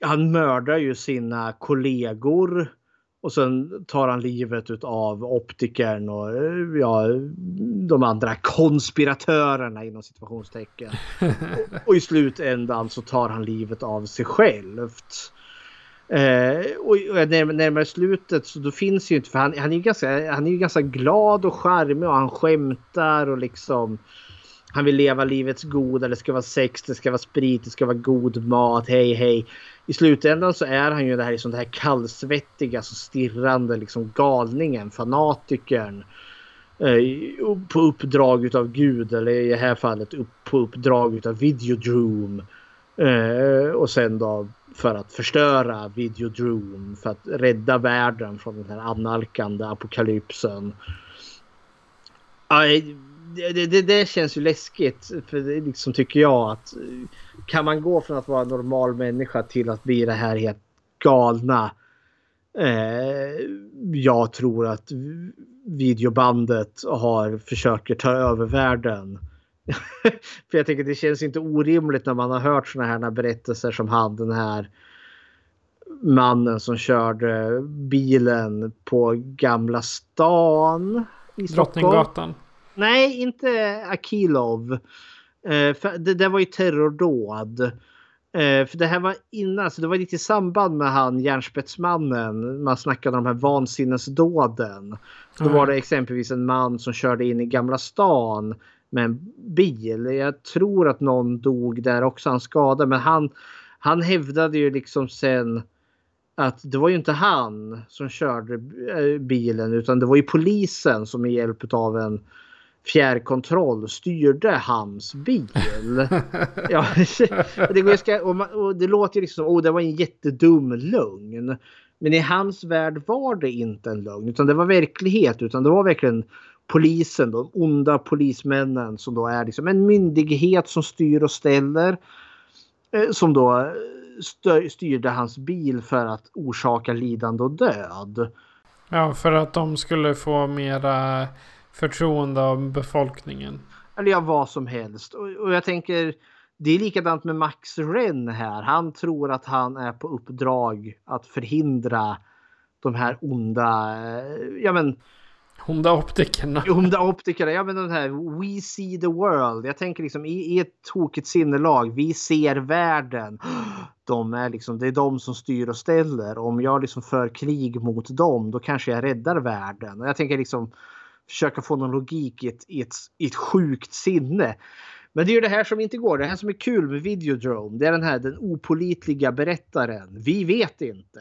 Han mördar ju sina kollegor. Och sen tar han livet av optikern och ja, de andra konspiratörerna inom situationstecken. och, och i slutändan så tar han livet av sig självt. Eh, och och när, närmare slutet så då finns ju inte, för han, han är ju ganska, han är ju ganska glad och charmig och han skämtar och liksom han vill leva livets goda, det ska vara sex, det ska vara sprit, det ska vara god mat, hej hej. I slutändan så är han ju det här, liksom det här kallsvettiga, så stirrande liksom galningen, fanatikern. Eh, på uppdrag utav Gud eller i det här fallet upp, på uppdrag utav Videodrome. Eh, och sen då för att förstöra Videodrome för att rädda världen från den här annalkande apokalypsen. I, det, det, det känns ju läskigt för det liksom tycker jag att eh, kan man gå från att vara en normal människa till att bli det här helt galna. Eh, jag tror att videobandet har försöker ta över världen. För jag tänker det känns inte orimligt när man har hört såna här berättelser som han den här mannen som körde bilen på Gamla stan i. Drottninggatan. Nej, inte Akilov. Eh, det, det var ju terrordåd. Eh, för det här var innan, så det var lite i samband med han järnspetsmannen. Man snackade om de här vansinnesdåden. Då var det exempelvis en man som körde in i Gamla stan med en bil. Jag tror att någon dog där också, han skadade. Men han, han hävdade ju liksom sen att det var ju inte han som körde eh, bilen utan det var ju polisen som med hjälp av en fjärrkontroll styrde hans bil. ja, det, går, och, man, och det låter ju liksom som oh, det var en jättedum lögn. Men i hans värld var det inte en lögn utan det var verklighet utan det var verkligen polisen, de onda polismännen som då är liksom en myndighet som styr och ställer. Eh, som då stö- styrde hans bil för att orsaka lidande och död. Ja, för att de skulle få mera förtroende av befolkningen. Eller ja, vad som helst. Och, och jag tänker, det är likadant med Max Renn här. Han tror att han är på uppdrag att förhindra de här onda, eh, ja men Onda optikerna. Onda optikerna, ja men den här We see the world. Jag tänker liksom i, i ett tokigt sinnelag. Vi ser världen. De är liksom, det är de som styr och ställer. Om jag liksom för krig mot dem då kanske jag räddar världen. Och jag tänker liksom försöka få någon logik i ett, i ett, i ett sjukt sinne. Men det är ju det här som inte går. Det här som är kul med Videodrome. Det är den här den opolitliga berättaren. Vi vet inte.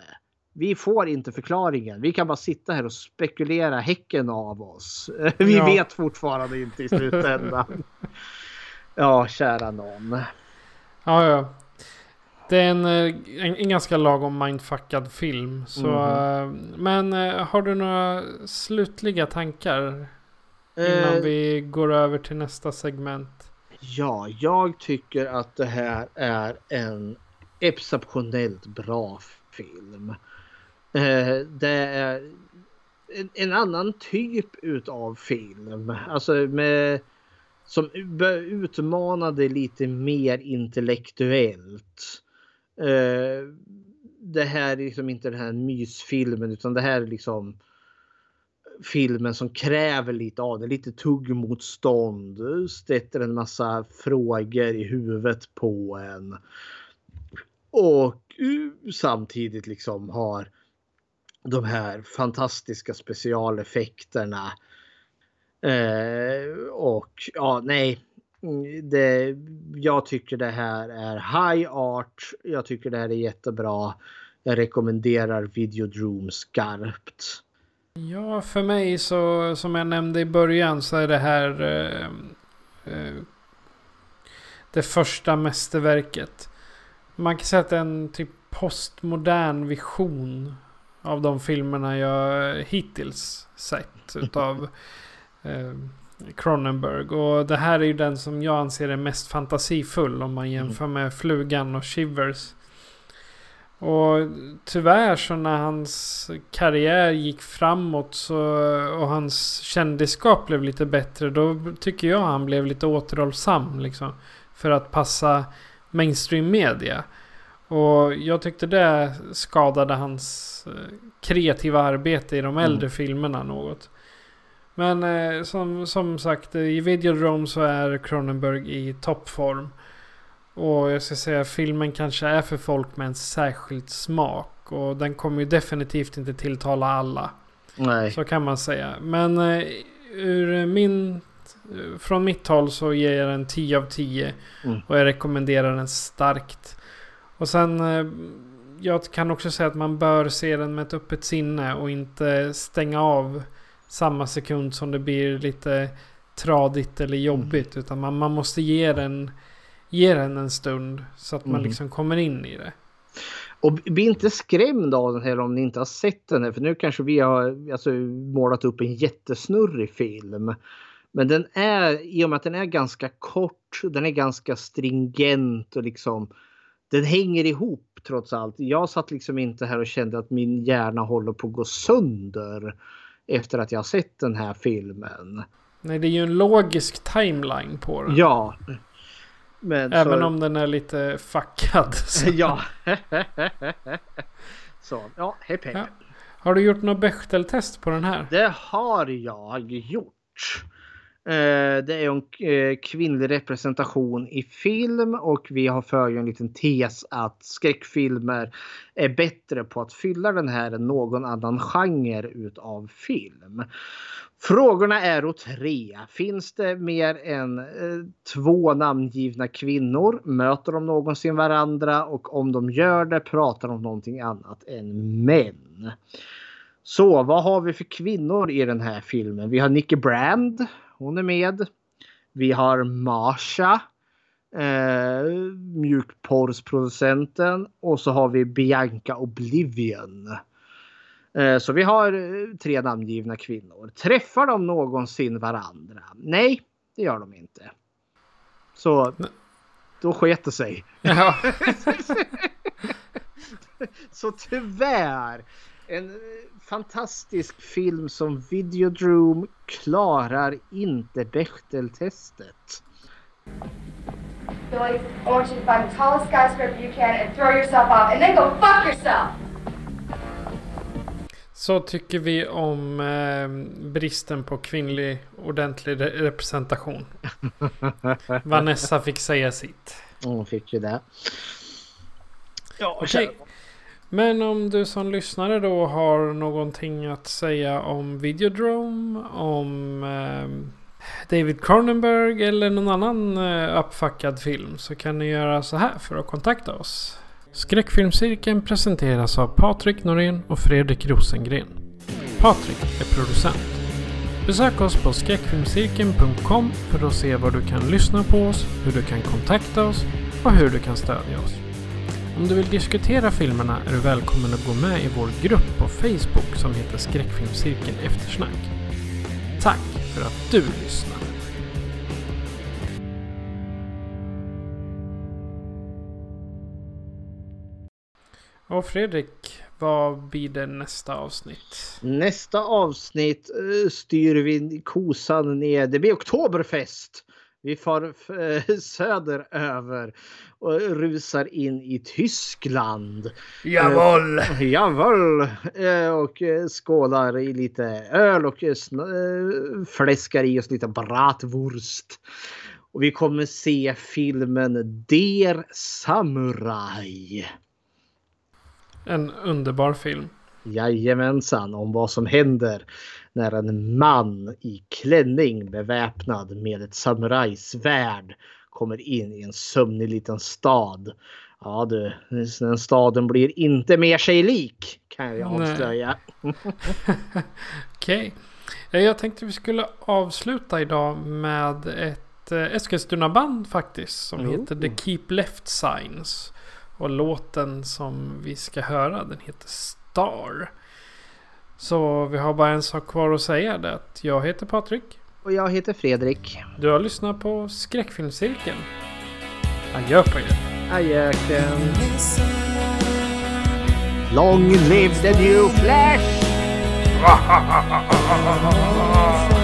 Vi får inte förklaringen. Vi kan bara sitta här och spekulera häcken av oss. Vi Ja. vet fortfarande inte i slutändan. Ja, kära någon. Ja, ja. Det är en, eh, en, en ganska lagom mindfuckad film. Så, eh, Men eh, har du några slutliga tankar? Innan Eh, vi går över till nästa segment. Ja, jag tycker att det här är en exceptionellt bra film. Eh, det är en, en annan typ utav film. Alltså med som utmanade lite mer intellektuellt. Eh, det här är liksom inte den här mysfilmen utan det här är liksom filmen som kräver lite av det. Lite tuggmotstånd. Sätter en massa frågor i huvudet på en. Och eh, samtidigt liksom har de här fantastiska specialeffekterna. Eh, och ja, nej. Det, jag tycker det här är high art. Jag tycker det här är jättebra. Jag rekommenderar Videodrome skarpt. Ja, för mig så som jag nämnde i början så är det här eh, eh, det första mästerverket. Man kan säga att det är en typ postmodern vision av de filmerna jag hittills sett utav eh, Cronenberg. Och det här är ju den som jag anser är mest fantasifull om man jämför med Flugan och Shivers. Och tyvärr så när hans karriär gick framåt så, och hans kändisskap blev lite bättre. Då tycker jag han blev lite återhållsam liksom. För att passa mainstream media. Och jag tyckte det skadade hans eh, kreativa arbete i de äldre filmerna något. Men eh, som, som sagt, i Videodrome så är Cronenberg i toppform. Och jag ska säga filmen kanske är för folk med en särskild smak. Och den kommer ju definitivt inte tilltala alla. Nej. Så kan man säga. Men eh, ur min, från mitt håll så ger jag den 10 av 10. Mm. Och jag rekommenderar den starkt. Och sen eh, jag kan också säga att man bör se den med ett öppet sinne och inte stänga av samma sekund som det blir lite tradigt eller jobbigt. Utan man, man måste ge den, ge den en stund så att man Mm. liksom kommer in i det. Och bli inte skrämd av den här om ni inte har sett den här. För nu kanske vi har alltså, målat upp en jättesnurrig film. Men den är, i och med att den är ganska kort, den är ganska stringent och liksom den hänger ihop trots allt. Jag satt liksom inte här och kände att min hjärna håller på att gå sönder efter att jag sett den här filmen. Nej, det är ju en logisk timeline på den. Ja. Men Även så- om den är lite fuckad. så- ja. så, ja, hepp. Ja. Har du gjort något Bechteltest på den här? Det har jag gjort. Eh, det är en eh, kvinnlig representation i film och vi har för en liten tes att skräckfilmer är bättre på att fylla den här än någon annan genre utav film. Frågorna är då tre. Finns det mer än eh, två namngivna kvinnor? Möter de någonsin varandra? Och om de gör det, pratar de om någonting annat än män? Så vad har vi för kvinnor i den här filmen? Vi har Nicky Brand. Hon är med. Vi har Marsha. Eh, mjukporrsproducenten. Och så har vi Bianca Oblivion. Eh, så vi har eh, tre namngivna kvinnor. Träffar de någonsin varandra? Nej, det gör de inte. Så då sket det sig. Ja. Så tyvärr. En eh, fantastisk film som Videodrome klarar inte Bechteltestet. Billy, I want you to find the tallest skyscraper you can and throw yourself off, and then go fuck yourself! Så tycker vi om eh, bristen på kvinnlig ordentlig re- representation. Vanessa fick säga sitt. Hon fick ju det. Ja, Okej. Men om du som lyssnare då har någonting att säga om Videodrome, om eh, David Cronenberg eller någon annan eh, uppfackad film så kan ni göra så här för att kontakta oss. Skräckfilmscirkeln presenteras av Patrik Norén och Fredrik Rosengren. Patrik är producent. Besök oss på skräckfilmscirkeln.com för att se var du kan lyssna på oss, hur du kan kontakta oss och hur du kan stödja oss. Om du vill diskutera filmerna är du välkommen att gå med i vår grupp på Facebook som heter Skräckfilmscirkeln Eftersnack. Tack för att du lyssnar! Och Fredrik, vad blir det nästa avsnitt? Nästa avsnitt eh, styr vi kosan ner. Det blir Oktoberfest. Vi far eh, söderöver och rusar in i Tyskland. Jawohl! Uh, jawohl! Uh, och skålar i lite öl och fläskar i oss lite bratwurst. Och vi kommer se filmen Der Samurai. En underbar film. Jajamensan, om vad som händer när en man i klänning beväpnad med ett samurajsvärd kommer in i en sömnig liten stad. Ja du, den staden blir inte mer sig lik kan jag avslöja. Okej. Okay. Jag tänkte vi skulle avsluta idag med ett Eskilstuna-band faktiskt som mm. heter The Keep Left Signs. Och låten som vi ska höra den heter Star. Så vi har bara en sak kvar att säga. Det att jag heter Patrik. Och jag heter Fredrik. Du har lyssnat på Skräckfilmscirkeln. Adjö på er. Adjöken. Long live the new flash!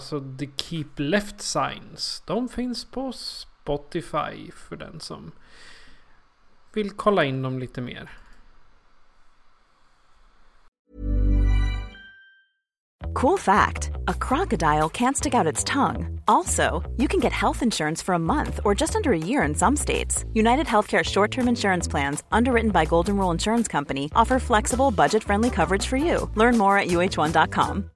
alltså The Keep Left Signs. De finns på Spotify för den som vill kolla in dem lite mer. Cool fact a crocodile can't stick out its tongue. Also, you can get health insurance for a month or just under a year in some states. United Healthcare short term insurance plans, underwritten by Golden Rule Insurance Company, offer flexible, budget friendly coverage for you. Learn more at uh1.com.